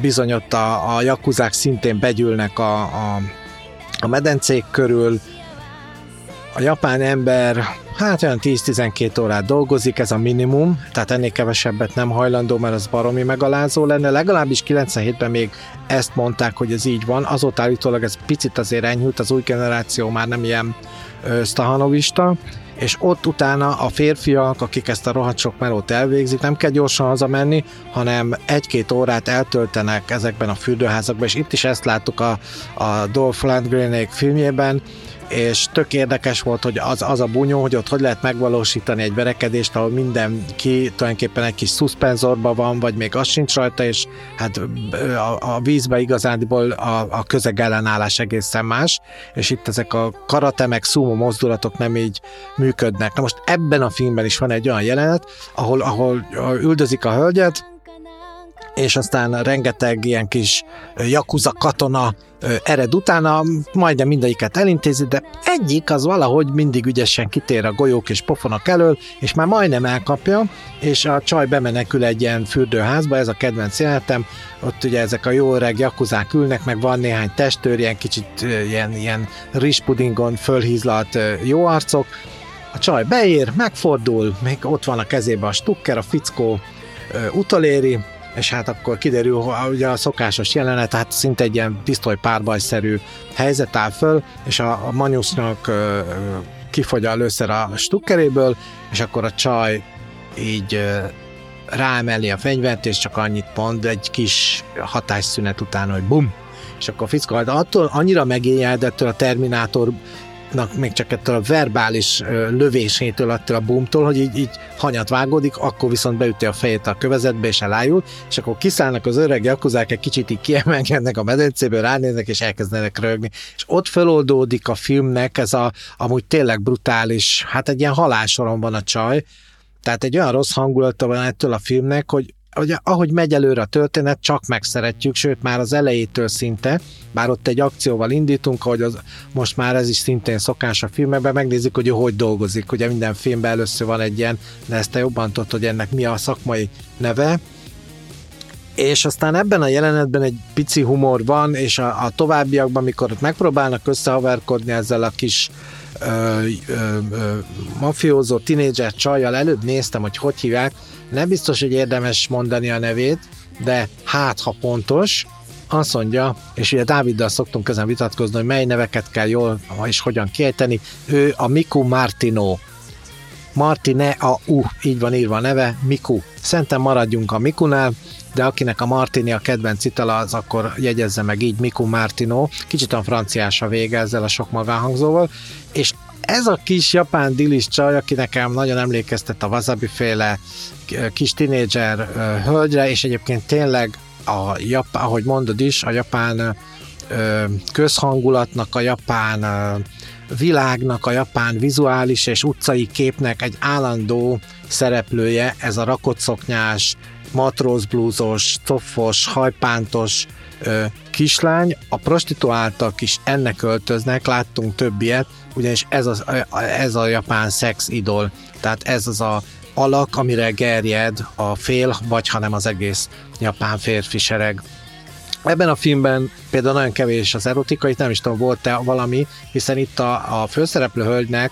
bizony ott a, a jakuzák szintén begyűlnek a, a, a medencék körül, a japán ember hát olyan 10-12 órát dolgozik, ez a minimum, tehát ennél kevesebbet nem hajlandó, mert az baromi megalázó lenne. Legalábbis 97-ben még ezt mondták, hogy ez így van, azóta állítólag ez picit azért enyhült, az új generáció már nem ilyen stahanovista, és ott utána a férfiak, akik ezt a rohadt sok melót elvégzik, nem kell gyorsan hazamenni, hanem egy-két órát eltöltenek ezekben a fürdőházakban, és itt is ezt láttuk a, a Dolph Lundgrenék filmjében, és tök érdekes volt, hogy az, az a bunyó, hogy ott hogy lehet megvalósítani egy verekedést, ahol mindenki tulajdonképpen egy kis szuszpenzorban van, vagy még az sincs rajta, és hát a, a vízbe igazándiból a, a közeg ellenállás egészen más, és itt ezek a karate meg sumo mozdulatok nem így működnek. Na most ebben a filmben is van egy olyan jelenet, ahol, ahol üldözik a hölgyet, és aztán rengeteg ilyen kis jakuza katona ered utána, majdnem mindegyiket elintézi, de egyik az valahogy mindig ügyesen kitér a golyók és pofonok elől, és már majdnem elkapja, és a csaj bemenekül egy ilyen fürdőházba, ez a kedvenc jelenetem, ott ugye ezek a jó öreg jakuzák ülnek, meg van néhány testőr, ilyen kicsit ilyen, ilyen rispudingon fölhízlalt jó arcok, a csaj beér, megfordul, még ott van a kezében a stukker, a fickó utoléri, és hát akkor kiderül, hogy ugye a szokásos jelenet, hát szinte egy ilyen pisztoly párbajszerű helyzet áll föl, és a, a Manyusznak kifogy először a stukkeréből, és akkor a csaj így ráemeli a fenyvert, és csak annyit mond egy kis hatásszünet után, hogy bum, és akkor fickó, attól annyira megéljed a Terminátor még csak ettől a verbális lövésétől, attól a boomtól, hogy így, így hanyat vágódik, akkor viszont beüti a fejét a kövezetbe, és elájul, és akkor kiszállnak az öreg jakuzák, egy kicsit így kiemelkednek a medencéből, ránéznek, és elkezdenek rögni. És ott feloldódik a filmnek ez a amúgy tényleg brutális, hát egy ilyen halálsoron van a csaj, tehát egy olyan rossz hangulata van ettől a filmnek, hogy hogy ahogy megy előre a történet, csak megszeretjük, sőt már az elejétől szinte, bár ott egy akcióval indítunk, hogy az, most már ez is szintén szokás a filmekben, megnézzük, hogy ő hogy dolgozik. Ugye minden filmben először van egy ilyen, de ezt te jobban tudod, hogy ennek mi a szakmai neve, és aztán ebben a jelenetben egy pici humor van, és a, a továbbiakban, amikor ott megpróbálnak összehaverkodni ezzel a kis ö, ö, ö, mafiózó tinédzser csajjal, előbb néztem, hogy hogy hívják, nem biztos, hogy érdemes mondani a nevét, de hát ha pontos, azt mondja, és ugye Dáviddal szoktunk ezen vitatkozni, hogy mely neveket kell jól és hogyan kiejteni, ő a Miku Martino. Martine a U, így van írva a neve, Miku. Szerintem maradjunk a Mikunál, de akinek a Martini a kedvenc itala, az akkor jegyezze meg így Miku Martino. Kicsit a franciás a vége ezzel a sok magánhangzóval, és ez a kis japán dilis csaj, aki nekem nagyon emlékeztet a wasabi féle kis tinédzser hölgyre, és egyébként tényleg a japán, ahogy mondod is, a japán közhangulatnak, a japán világnak, a japán vizuális és utcai képnek egy állandó szereplője, ez a rakott szoknyás, matrózblúzos, toffos, hajpántos kislány. A prostituáltak is ennek öltöznek, láttunk több ilyet, ugyanis ez, az, ez a japán szex idol. Tehát ez az a alak, amire gerjed a fél, vagy hanem az egész japán férfi sereg. Ebben a filmben például nagyon kevés az erotika, itt nem is tudom, volt-e valami, hiszen itt a, a főszereplő hölgynek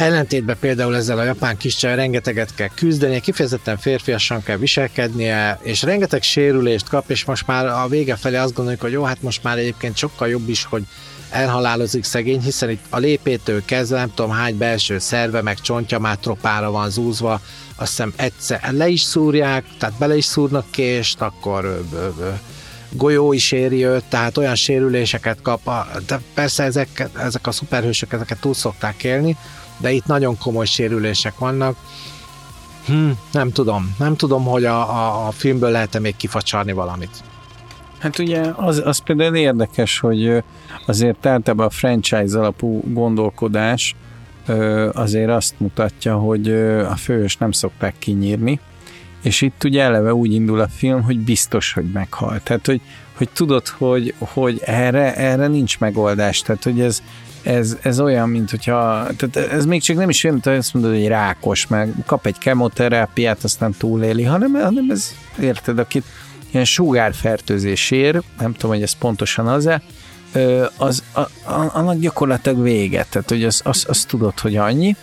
Ellentétben például ezzel a japán kiscsaj rengeteget kell küzdenie, kifejezetten férfiasan kell viselkednie, és rengeteg sérülést kap, és most már a vége felé azt gondoljuk, hogy jó, hát most már egyébként sokkal jobb is, hogy elhalálozik szegény, hiszen itt a lépétől kezdve nem tudom hány belső szerve, meg csontja már tropára van zúzva, azt hiszem egyszer le is szúrják, tehát bele is szúrnak kést, akkor golyó is éri őt, tehát olyan sérüléseket kap, de persze ezek, ezek a szuperhősök ezeket túl szokták élni, de itt nagyon komoly sérülések vannak. Hm, nem tudom, nem tudom, hogy a, a, a filmből lehet-e még kifacsarni valamit. Hát ugye az, az például érdekes, hogy azért általában a franchise alapú gondolkodás azért azt mutatja, hogy a fős nem szokták kinyírni, és itt ugye eleve úgy indul a film, hogy biztos, hogy meghal. Tehát, hogy, hogy tudod, hogy, hogy erre, erre nincs megoldás. Tehát, hogy ez, ez, ez olyan, mint hogyha, tehát ez még csak nem is olyan, mint azt mondod, hogy rákos, meg kap egy kemoterápiát, aztán túléli, hanem, hanem ez, érted, akit ilyen sugárfertőzés ér, nem tudom, hogy ez pontosan az-e, az, a, a, annak gyakorlatilag vége, tehát hogy azt az, az tudod, hogy annyi,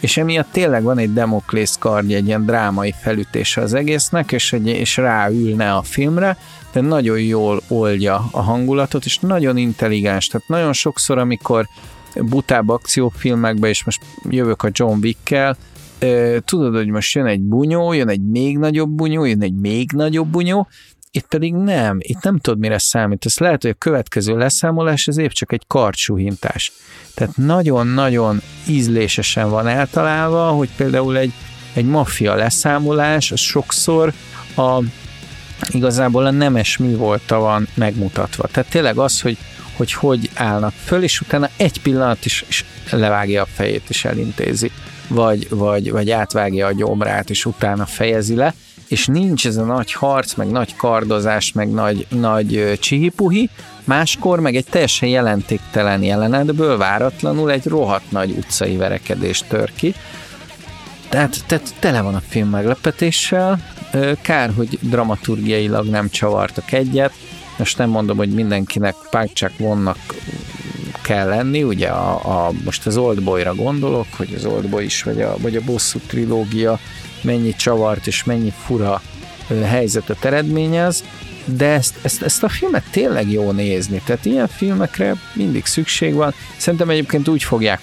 és emiatt tényleg van egy Demoklész kardja, egy ilyen drámai felütése az egésznek, és, egy, és ráülne a filmre, de nagyon jól oldja a hangulatot, és nagyon intelligens, tehát nagyon sokszor, amikor butább akciófilmekbe, és most jövök a John Wick-kel, tudod, hogy most jön egy bunyó, jön egy még nagyobb bunyó, jön egy még nagyobb bunyó, itt pedig nem, itt nem tudod, mire számít. Ez lehet, hogy a következő leszámolás az épp csak egy karcsúhintás. Tehát nagyon-nagyon ízlésesen van eltalálva, hogy például egy, egy maffia leszámolás, az sokszor a, igazából a nemes mi volta van megmutatva. Tehát tényleg az, hogy hogy hogy állnak föl, és utána egy pillanat is, is levágja a fejét, és elintézi, vagy, vagy, vagy átvágja a gyomrát, és utána fejezi le, és nincs ez a nagy harc, meg nagy kardozás, meg nagy, nagy csihipuhi, máskor meg egy teljesen jelentéktelen jelenetből váratlanul egy rohadt nagy utcai verekedés tör ki. Tehát, tehát tele van a film meglepetéssel, kár, hogy dramaturgiailag nem csavartak egyet, most nem mondom, hogy mindenkinek págcsák vonnak kell lenni, ugye a, a, most az Oldboyra gondolok, hogy az Oldboy is, vagy a, vagy a Bosszú trilógia mennyi csavart és mennyi fura helyzetet eredményez, de ezt, ezt, ezt a filmet tényleg jó nézni, tehát ilyen filmekre mindig szükség van. Szerintem egyébként úgy fogják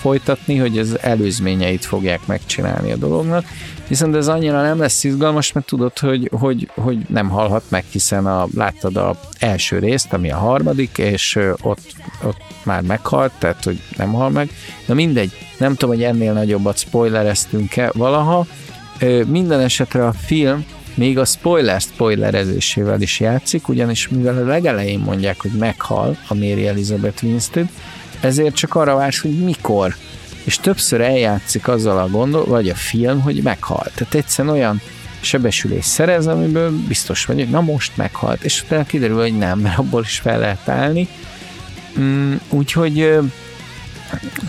folytatni, hogy az előzményeit fogják megcsinálni a dolognak, viszont ez annyira nem lesz izgalmas, mert tudod, hogy, hogy, hogy nem halhat meg, hiszen a, láttad a első részt, ami a harmadik, és ott, ott már meghalt, tehát hogy nem hal meg. Na mindegy, nem tudom, hogy ennél nagyobbat spoilereztünk-e valaha. Minden esetre a film még a spoiler spoilerezésével is játszik, ugyanis mivel a legelején mondják, hogy meghal a Mary Elizabeth Winstead, ezért csak arra vársz, hogy mikor. És többször eljátszik azzal a gondol, vagy a film, hogy meghal. Tehát egyszerűen olyan sebesülés szerez, amiből biztos vagy, hogy na most meghalt, és utána kiderül, hogy nem, mert abból is fel lehet állni. Mm, úgyhogy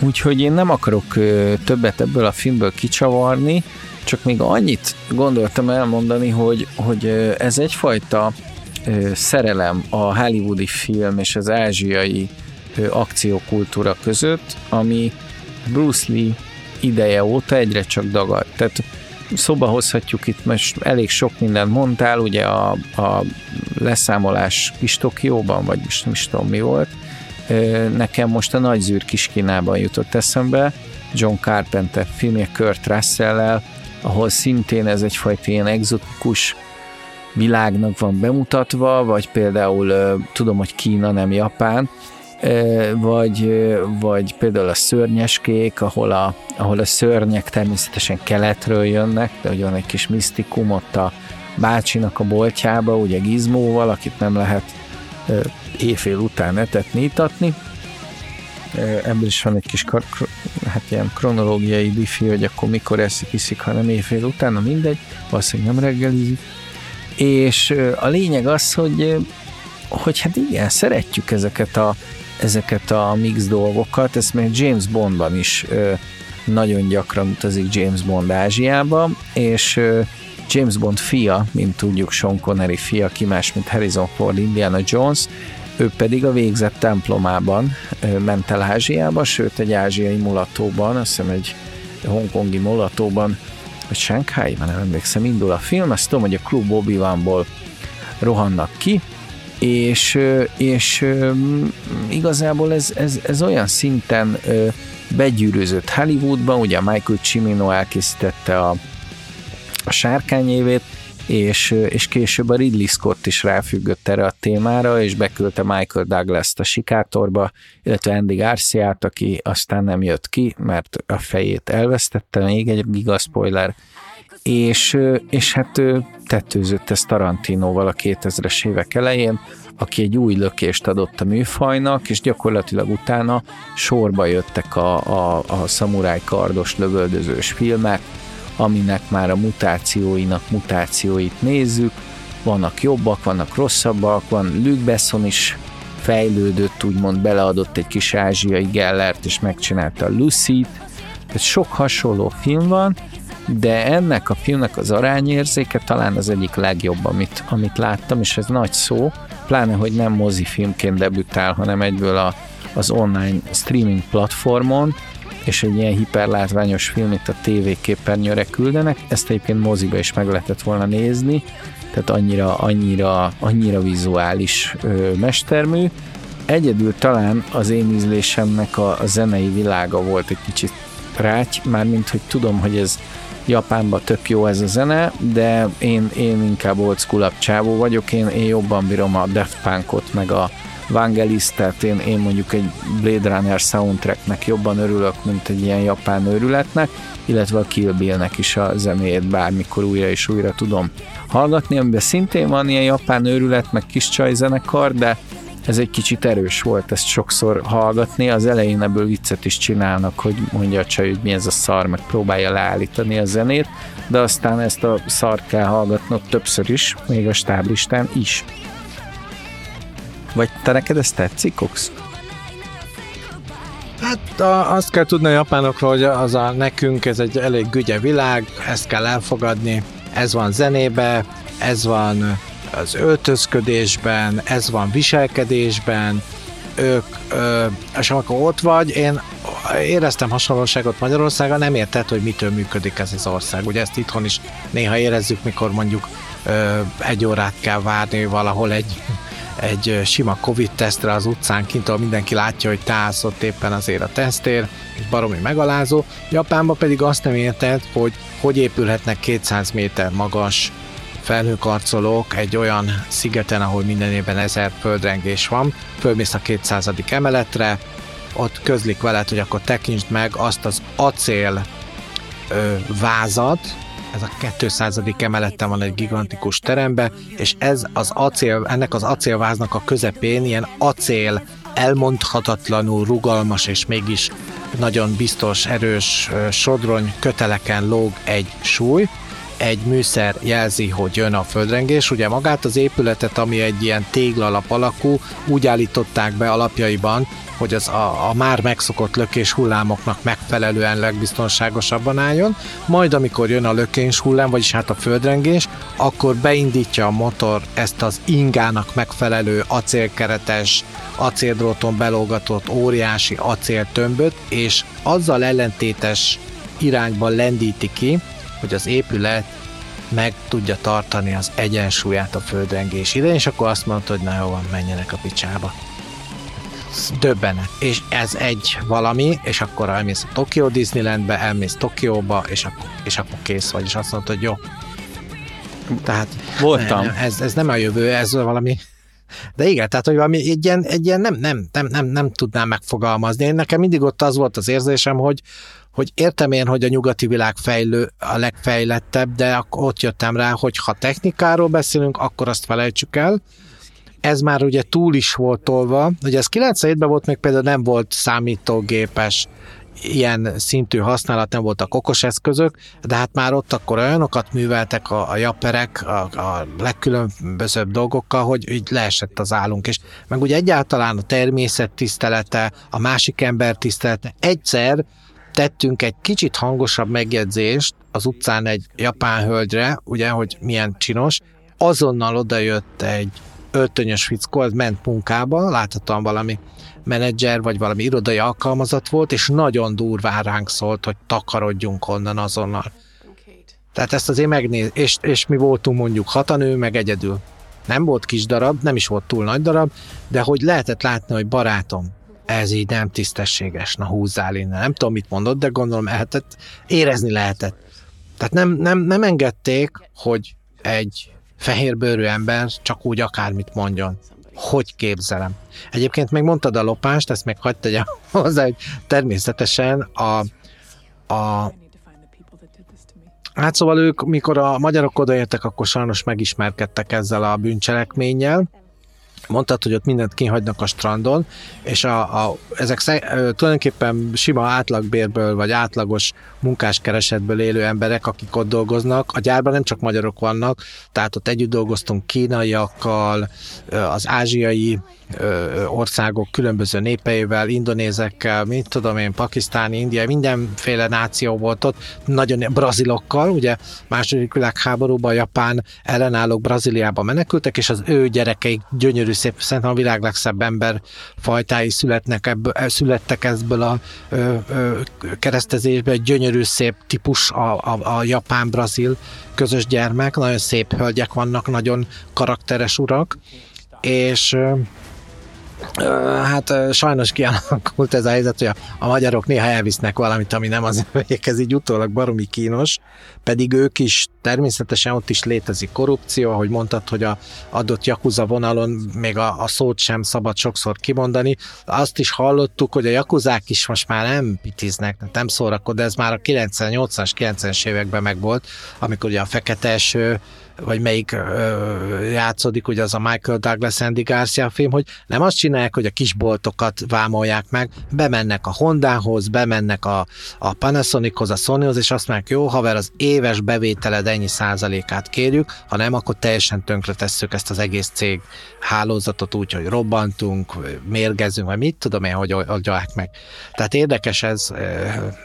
úgyhogy én nem akarok többet ebből a filmből kicsavarni, csak még annyit gondoltam elmondani, hogy, hogy ez egyfajta szerelem a hollywoodi film és az ázsiai akciókultúra között, ami Bruce Lee ideje óta egyre csak dagad. Tehát szóba hozhatjuk itt, most elég sok mindent mondtál, ugye a, a leszámolás kis Tokióban, vagy most nem is tudom mi volt, nekem most a Nagy zűr kis Kínában jutott eszembe, John Carpenter filmje Kurt russell ahol szintén ez egyfajta ilyen exotikus világnak van bemutatva, vagy például tudom, hogy Kína nem Japán, vagy, vagy például a szörnyeskék, ahol a, ahol a szörnyek természetesen keletről jönnek, de ugye van egy kis misztikum ott a bácsinak a boltjába, ugye Gizmóval, akit nem lehet éjfél után etetni, itatni, ebből is van egy kis hát ilyen kronológiai diffi, hogy akkor mikor eszik, iszik, hanem éjfél utána, mindegy, valószínűleg nem reggelizik. És a lényeg az, hogy, hogy hát igen, szeretjük ezeket a, ezeket a mix dolgokat, ezt még James Bondban is nagyon gyakran utazik James Bond Ázsiába, és James Bond fia, mint tudjuk Sean Connery fia, ki más, mint Harrison Ford, Indiana Jones, ő pedig a végzett templomában ment el Ázsiába, sőt egy ázsiai mulatóban, azt hiszem egy hongkongi mulatóban, vagy Shanghai, már nem emlékszem, indul a film, azt tudom, hogy a klub obi rohannak ki, és, és igazából ez, ez, ez olyan szinten begyűrűzött Hollywoodban, ugye Michael Cimino elkészítette a, a sárkányévét, és, és később a Ridley Scott is ráfüggött erre a témára, és beküldte Michael Douglas-t a sikátorba, illetve Andy Garcia-t, aki aztán nem jött ki, mert a fejét elvesztette, még egy giga spoiler, és, és hát tetőzött ez Tarantinoval a 2000-es évek elején, aki egy új lökést adott a műfajnak, és gyakorlatilag utána sorba jöttek a, a, a szamuráj kardos lövöldözős filmek, aminek már a mutációinak mutációit nézzük, vannak jobbak, vannak rosszabbak, van Luke Besson is fejlődött, úgymond beleadott egy kis ázsiai Gellert, és megcsinálta a Lucy-t, tehát sok hasonló film van, de ennek a filmnek az arányérzéke talán az egyik legjobb, amit, amit láttam, és ez nagy szó, pláne, hogy nem mozifilmként debütál, hanem egyből a, az online streaming platformon, és egy ilyen hiperlátványos film itt a TV képernyőre küldenek, ezt egyébként moziba is meg lehetett volna nézni, tehát annyira, annyira, annyira vizuális ö, mestermű. Egyedül talán az én ízlésemnek a, a zenei világa volt egy kicsit ráty, mármint hogy tudom, hogy ez Japánban tök jó ez a zene, de én, én inkább old school csávó vagyok, én, én jobban bírom a Daft Punkot, meg a, Vangelis, tehát én, én mondjuk egy Blade Runner soundtracknek jobban örülök, mint egy ilyen japán őrületnek, illetve a Kill Bill-nek is a zenéjét bármikor újra és újra tudom hallgatni, amiben szintén van ilyen japán őrület, meg kis csajzenekar, de ez egy kicsit erős volt ezt sokszor hallgatni. Az elején ebből viccet is csinálnak, hogy mondja a csaj, hogy mi ez a szar, meg próbálja leállítani a zenét, de aztán ezt a szart kell hallgatnod többször is, még a stáblistán is. Vagy te neked ez tetszik, Cox? Hát a, azt kell tudni a japánokról, hogy az a nekünk ez egy elég gügye világ, ezt kell elfogadni, ez van zenébe, ez van az öltözködésben, ez van viselkedésben, ők, ö, és amikor ott vagy, én éreztem hasonlóságot Magyarországon, nem érted, hogy mitől működik ez az ország. Ugye ezt itthon is néha érezzük, mikor mondjuk ö, egy órát kell várni valahol egy egy sima Covid-tesztre az utcán kint, ahol mindenki látja, hogy te állsz ott éppen azért a tesztér, és baromi megalázó. Japánban pedig azt nem érted, hogy hogy épülhetnek 200 méter magas felhőkarcolók egy olyan szigeten, ahol minden évben ezer földrengés van, fölmész a 200. emeletre, ott közlik veled, hogy akkor tekintsd meg azt az acél ö, vázat, ez a 200. emeleten van egy gigantikus terembe, és ez az acél, ennek az acélváznak a közepén ilyen acél elmondhatatlanul rugalmas és mégis nagyon biztos, erős sodrony köteleken lóg egy súly, egy műszer jelzi, hogy jön a földrengés. Ugye magát az épületet, ami egy ilyen téglalap alakú, úgy állították be alapjaiban, hogy az a, a már megszokott lökés hullámoknak megfelelően legbiztonságosabban álljon, majd amikor jön a lökés hullám, vagyis hát a földrengés, akkor beindítja a motor ezt az ingának megfelelő acélkeretes, acéldróton belógatott óriási acéltömböt, és azzal ellentétes irányban lendíti ki, hogy az épület meg tudja tartani az egyensúlyát a földrengés idején, és akkor azt mondta, hogy na jó van, menjenek a picsába döbbenet. És ez egy valami, és akkor elmész a Tokyo Disneylandbe, elmész Tokióba, és akkor, és akkor kész vagy, és azt mondod, hogy jó. Tehát Voltam. Nem, ez, ez nem a jövő, ez valami de igen, tehát, hogy valami egy ilyen, egy ilyen nem, nem, nem, nem, nem tudnám megfogalmazni. Én nekem mindig ott az volt az érzésem, hogy, hogy értem én, hogy a nyugati világ fejlő, a legfejlettebb, de ott jöttem rá, hogy ha technikáról beszélünk, akkor azt felejtsük el, ez már ugye túl is volt tolva. Ugye ez 97-ben volt, még például nem volt számítógépes ilyen szintű használat, nem voltak okos eszközök, de hát már ott akkor olyanokat műveltek a, a japerek a, a legkülönbözőbb dolgokkal, hogy így leesett az állunk, és meg ugye egyáltalán a természet tisztelete, a másik ember tisztelete, egyszer tettünk egy kicsit hangosabb megjegyzést az utcán egy japán hölgyre, ugye, hogy milyen csinos, azonnal odajött egy öltönyös fickó, az ment munkába, láthatóan valami menedzser vagy valami irodai alkalmazat volt, és nagyon durván ránk szólt, hogy takarodjunk onnan azonnal. Tehát ezt azért megnéz, és, és mi voltunk mondjuk hatan, ő meg egyedül. Nem volt kis darab, nem is volt túl nagy darab, de hogy lehetett látni, hogy barátom, ez így nem tisztességes, na húzzál innen. Nem tudom, mit mondott, de gondolom lehetett, érezni lehetett. Tehát nem, nem, nem engedték, hogy egy fehérbőrű ember csak úgy akármit mondjon. Hogy képzelem? Egyébként még mondtad a lopást, ezt még hagyd tegyem hozzá, hogy természetesen a, a Hát szóval ők, mikor a magyarok odaértek, akkor sajnos megismerkedtek ezzel a bűncselekménnyel, mondtad, hogy ott mindent kihagynak a strandon, és a, a, ezek szeg, tulajdonképpen sima átlagbérből, vagy átlagos munkáskeresetből élő emberek, akik ott dolgoznak. A gyárban nem csak magyarok vannak, tehát ott együtt dolgoztunk kínaiakkal, az ázsiai országok különböző népeivel, indonézekkel, mint tudom én, pakisztáni, india, mindenféle náció volt ott, nagyon brazilokkal, ugye második világháborúban Japán ellenállók Brazíliába menekültek, és az ő gyerekeik gyönyörű szép, szerintem a világ legszebb ember fajtái születnek ebből, születtek ebből a ö, ö, keresztezésből, egy gyönyörű szép típus a, a, a japán-brazil közös gyermek, nagyon szép hölgyek vannak, nagyon karakteres urak, és Hát sajnos kialakult ez a helyzet, hogy a, a magyarok néha elvisznek valamit, ami nem az ez így utólag baromi kínos, pedig ők is természetesen ott is létezik korrupció, ahogy mondtad, hogy a adott Jakuza vonalon még a, a szót sem szabad sokszor kimondani. Azt is hallottuk, hogy a Jakuzák is most már nem pitiznek, nem szórakod, de ez már a 90 80-as, 90-es években megvolt, amikor ugye a fekete eső vagy melyik ö, játszódik, ugye az a Michael Douglas Andy Garcia film, hogy nem azt csinálják, hogy a kisboltokat vámolják meg, bemennek a Hondához, bemennek a, a Panasonichoz, a Sonyhoz, és azt mondják, jó haver, az éves bevételed ennyi százalékát kérjük, ha nem, akkor teljesen tönkretesszük ezt az egész cég hálózatot úgy, hogy robbantunk, mérgezünk, vagy mit tudom én, hogy adják meg. Tehát érdekes ez,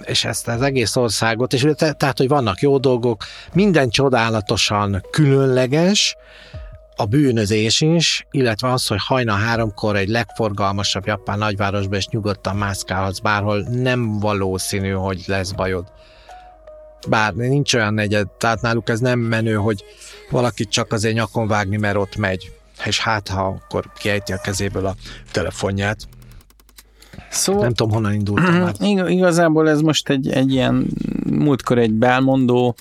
és ezt az egész országot, és tehát, hogy vannak jó dolgok, minden csodálatosan különleges, a bűnözés is, illetve az, hogy hajna háromkor egy legforgalmasabb japán nagyvárosban és nyugodtan mászkálhatsz bárhol, nem valószínű, hogy lesz bajod. Bár nincs olyan negyed, tehát náluk ez nem menő, hogy valakit csak azért nyakon vágni, mert ott megy. És hát, ha akkor kiejti a kezéből a telefonját. Szóval, nem tudom, honnan indultam már. Igazából ez most egy, egy ilyen múltkor egy belmondó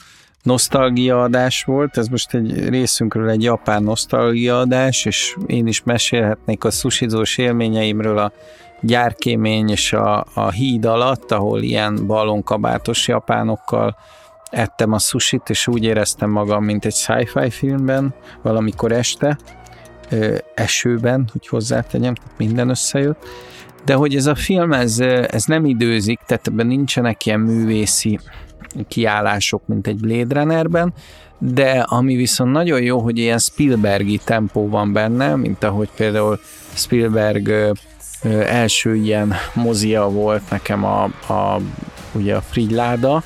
nosztalgia adás volt, ez most egy részünkről egy japán nosztalgia adás, és én is mesélhetnék a sushizós élményeimről a gyárkémény és a, a híd alatt, ahol ilyen balonkabátos japánokkal ettem a sushit, és úgy éreztem magam, mint egy sci-fi filmben, valamikor este, ö, esőben, hogy hozzátegyem, tehát minden összejött, de hogy ez a film, ez, ez nem időzik, tehát ebben nincsenek ilyen művészi kiállások, mint egy Blade Runnerben, de ami viszont nagyon jó, hogy ilyen Spielbergi tempó van benne, mint ahogy például Spielberg első ilyen mozia volt nekem a, a ugye a Frigyláda,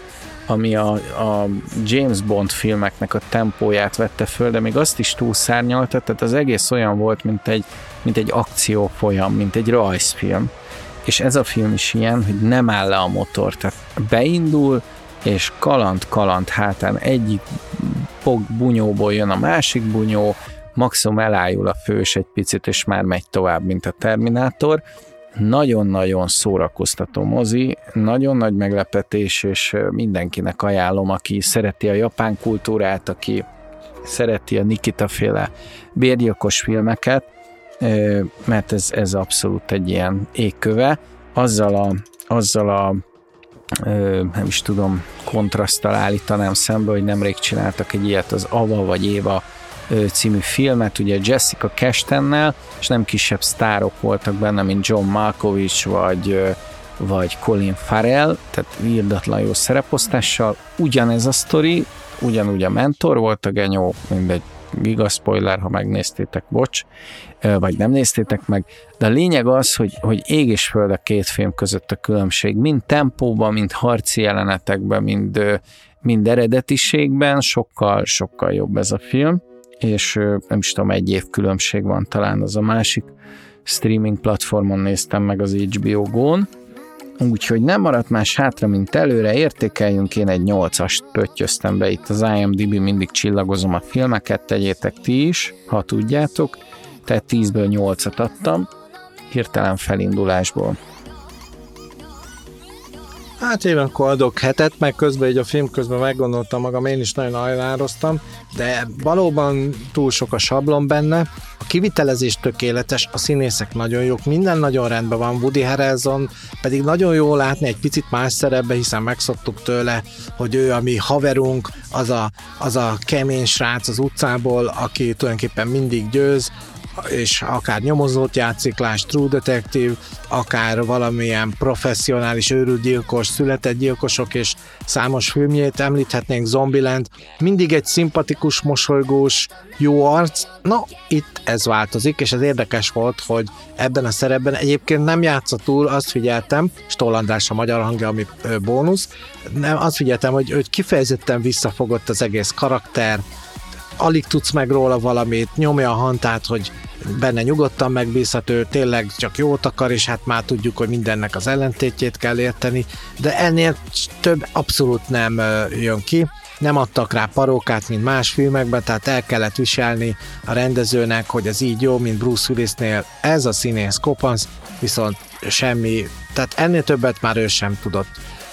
ami a, a James Bond filmeknek a tempóját vette föl, de még azt is túlszárnyalta, tehát az egész olyan volt, mint egy, mint egy akció folyam, mint egy rajzfilm. És ez a film is ilyen, hogy nem áll le a motor, tehát beindul, és kaland-kaland hátán egyik bunyóból jön a másik bunyó, maximum elájul a fős egy picit, és már megy tovább, mint a Terminátor. Nagyon-nagyon szórakoztató mozi, nagyon nagy meglepetés, és mindenkinek ajánlom, aki szereti a japán kultúrát, aki szereti a Nikita féle bérgyilkos filmeket, mert ez, ez abszolút egy ilyen égköve. Azzal a, azzal a nem is tudom, kontraszttal állítanám szembe, hogy nemrég csináltak egy ilyet az Ava vagy Éva című filmet, ugye Jessica Kestennel, és nem kisebb sztárok voltak benne, mint John Malkovich vagy, vagy Colin Farrell, tehát írdatlan jó szereposztással. Ugyanez a sztori, ugyanúgy a mentor volt a genyó, mindegy, giga spoiler, ha megnéztétek, bocs, vagy nem néztétek meg, de a lényeg az, hogy, hogy ég és föld a két film között a különbség, mind tempóban, mind harci jelenetekben, mind, mind eredetiségben, sokkal, sokkal jobb ez a film, és nem is tudom, egy év különbség van talán az a másik streaming platformon néztem meg az HBO Go-n, úgyhogy nem maradt más hátra, mint előre, értékeljünk, én egy 8-ast pöttyöztem be itt az IMDb, mindig csillagozom a filmeket, tegyétek ti is, ha tudjátok, tehát 10-ből 8-at adtam, hirtelen felindulásból. Hát én akkor adok hetet, meg közben egy a film közben meggondoltam magam, én is nagyon ajánloztam, de valóban túl sok a sablon benne, kivitelezés tökéletes, a színészek nagyon jók, minden nagyon rendben van, Woody Harrelson pedig nagyon jó látni egy picit más szerepbe, hiszen megszoktuk tőle, hogy ő a mi haverunk, az a, az a kemény srác az utcából, aki tulajdonképpen mindig győz, és akár nyomozót játszik, láss True Detective, akár valamilyen professzionális őrült gyilkos, született gyilkosok és számos filmjét említhetnénk, Zombieland, mindig egy szimpatikus, mosolygós, jó arc. Na, itt ez változik, és ez érdekes volt, hogy ebben a szerepben egyébként nem játszott túl, azt figyeltem, Stoll András a magyar hangja, ami bónusz, nem, azt figyeltem, hogy, hogy kifejezetten visszafogott az egész karakter, alig tudsz meg róla valamit, nyomja a hantát, hogy benne nyugodtan megbízható, tényleg csak jót akar, és hát már tudjuk, hogy mindennek az ellentétjét kell érteni, de ennél több abszolút nem jön ki. Nem adtak rá parókát, mint más filmekben, tehát el kellett viselni a rendezőnek, hogy ez így jó, mint Bruce Willisnél. Ez a színész kopansz, viszont semmi, tehát ennél többet már ő sem tudott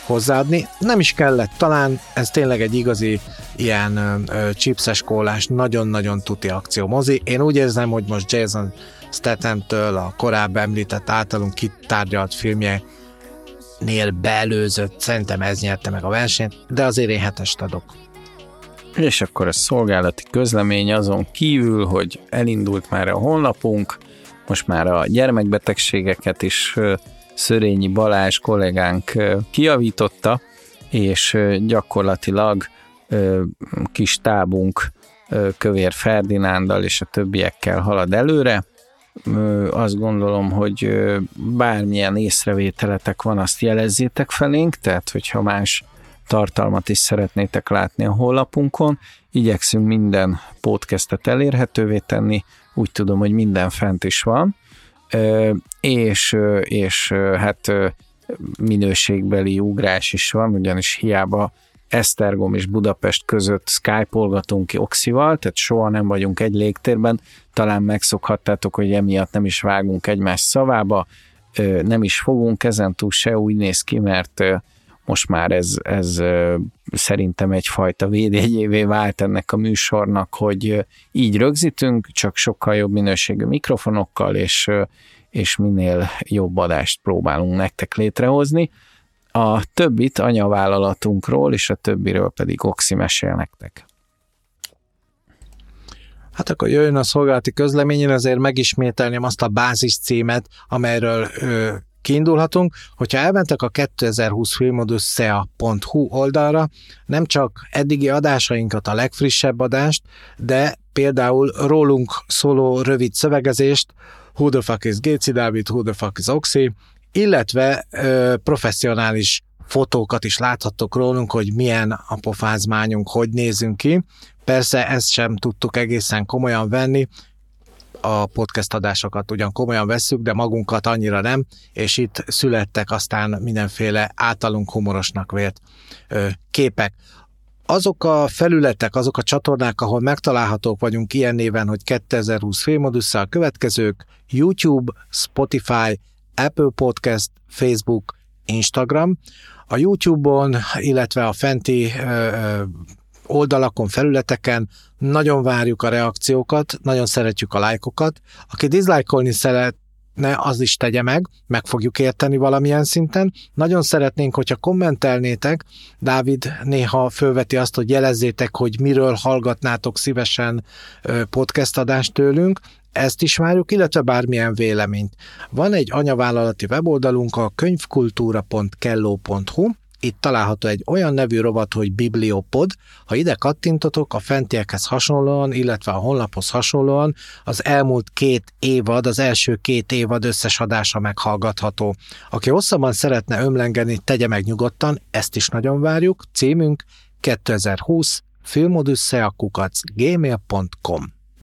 hozzáadni. Nem is kellett, talán ez tényleg egy igazi ilyen ö, chipses kólás, nagyon-nagyon tuti akció mozi. Én úgy érzem, hogy most Jason Statham-től a korábban említett általunk kitárgyalt filmje nél belőzött, szerintem ez nyerte meg a versenyt, de azért én hetest adok. És akkor a szolgálati közlemény azon kívül, hogy elindult már a honlapunk, most már a gyermekbetegségeket is Szörényi Balázs kollégánk kiavította, és gyakorlatilag kis tábunk Kövér Ferdinándal és a többiekkel halad előre. Azt gondolom, hogy bármilyen észrevételetek van, azt jelezzétek felénk, tehát hogyha más tartalmat is szeretnétek látni a honlapunkon, igyekszünk minden podcastet elérhetővé tenni, úgy tudom, hogy minden fent is van, és, és hát minőségbeli ugrás is van, ugyanis hiába Esztergom és Budapest között Skype-olgatunk ki Oxival, tehát soha nem vagyunk egy légtérben, talán megszokhattátok, hogy emiatt nem is vágunk egymás szavába, nem is fogunk ezen túl se úgy néz ki, mert most már ez, ez szerintem egyfajta védjegyévé vált ennek a műsornak, hogy így rögzítünk, csak sokkal jobb minőségű mikrofonokkal, és, és minél jobb adást próbálunk nektek létrehozni. A többit anyavállalatunkról, és a többiről pedig Oxi mesél nektek. Hát akkor jöjjön a szolgálati közleményen, azért megismételném azt a bázis címet, amelyről ö, kiindulhatunk. Hogyha elmentek a 2020 filmodüsszea.hu oldalra, nem csak eddigi adásainkat, a legfrissebb adást, de például rólunk szóló rövid szövegezést, Who the fuck is Géci Dávid, Who the fuck is Oxy, illetve ö, professzionális fotókat is láthattok rólunk, hogy milyen a pofázmányunk, hogy nézünk ki. Persze ezt sem tudtuk egészen komolyan venni, a podcast adásokat ugyan komolyan vesszük, de magunkat annyira nem, és itt születtek aztán mindenféle általunk humorosnak vélt ö, képek. Azok a felületek, azok a csatornák, ahol megtalálhatók vagyunk ilyen néven, hogy 2020 filmodusza a következők, YouTube, Spotify, Apple Podcast, Facebook, Instagram. A YouTube-on, illetve a fenti ö, oldalakon, felületeken nagyon várjuk a reakciókat, nagyon szeretjük a lájkokat. Aki diszlájkolni szeret, ne, az is tegye meg, meg fogjuk érteni valamilyen szinten. Nagyon szeretnénk, hogyha kommentelnétek, Dávid néha fölveti azt, hogy jelezzétek, hogy miről hallgatnátok szívesen podcast adást tőlünk, ezt is várjuk, illetve bármilyen véleményt. Van egy anyavállalati weboldalunk, a könyvkultúra.kelló.hu, itt található egy olyan nevű rovat, hogy Bibliopod. Ha ide kattintotok, a fentiekhez hasonlóan, illetve a honlaphoz hasonlóan az elmúlt két évad, az első két évad összes adása meghallgatható. Aki hosszabban szeretne ömlengeni, tegye meg nyugodtan, ezt is nagyon várjuk. Címünk 2020 filmodüsszeakukac gmail.com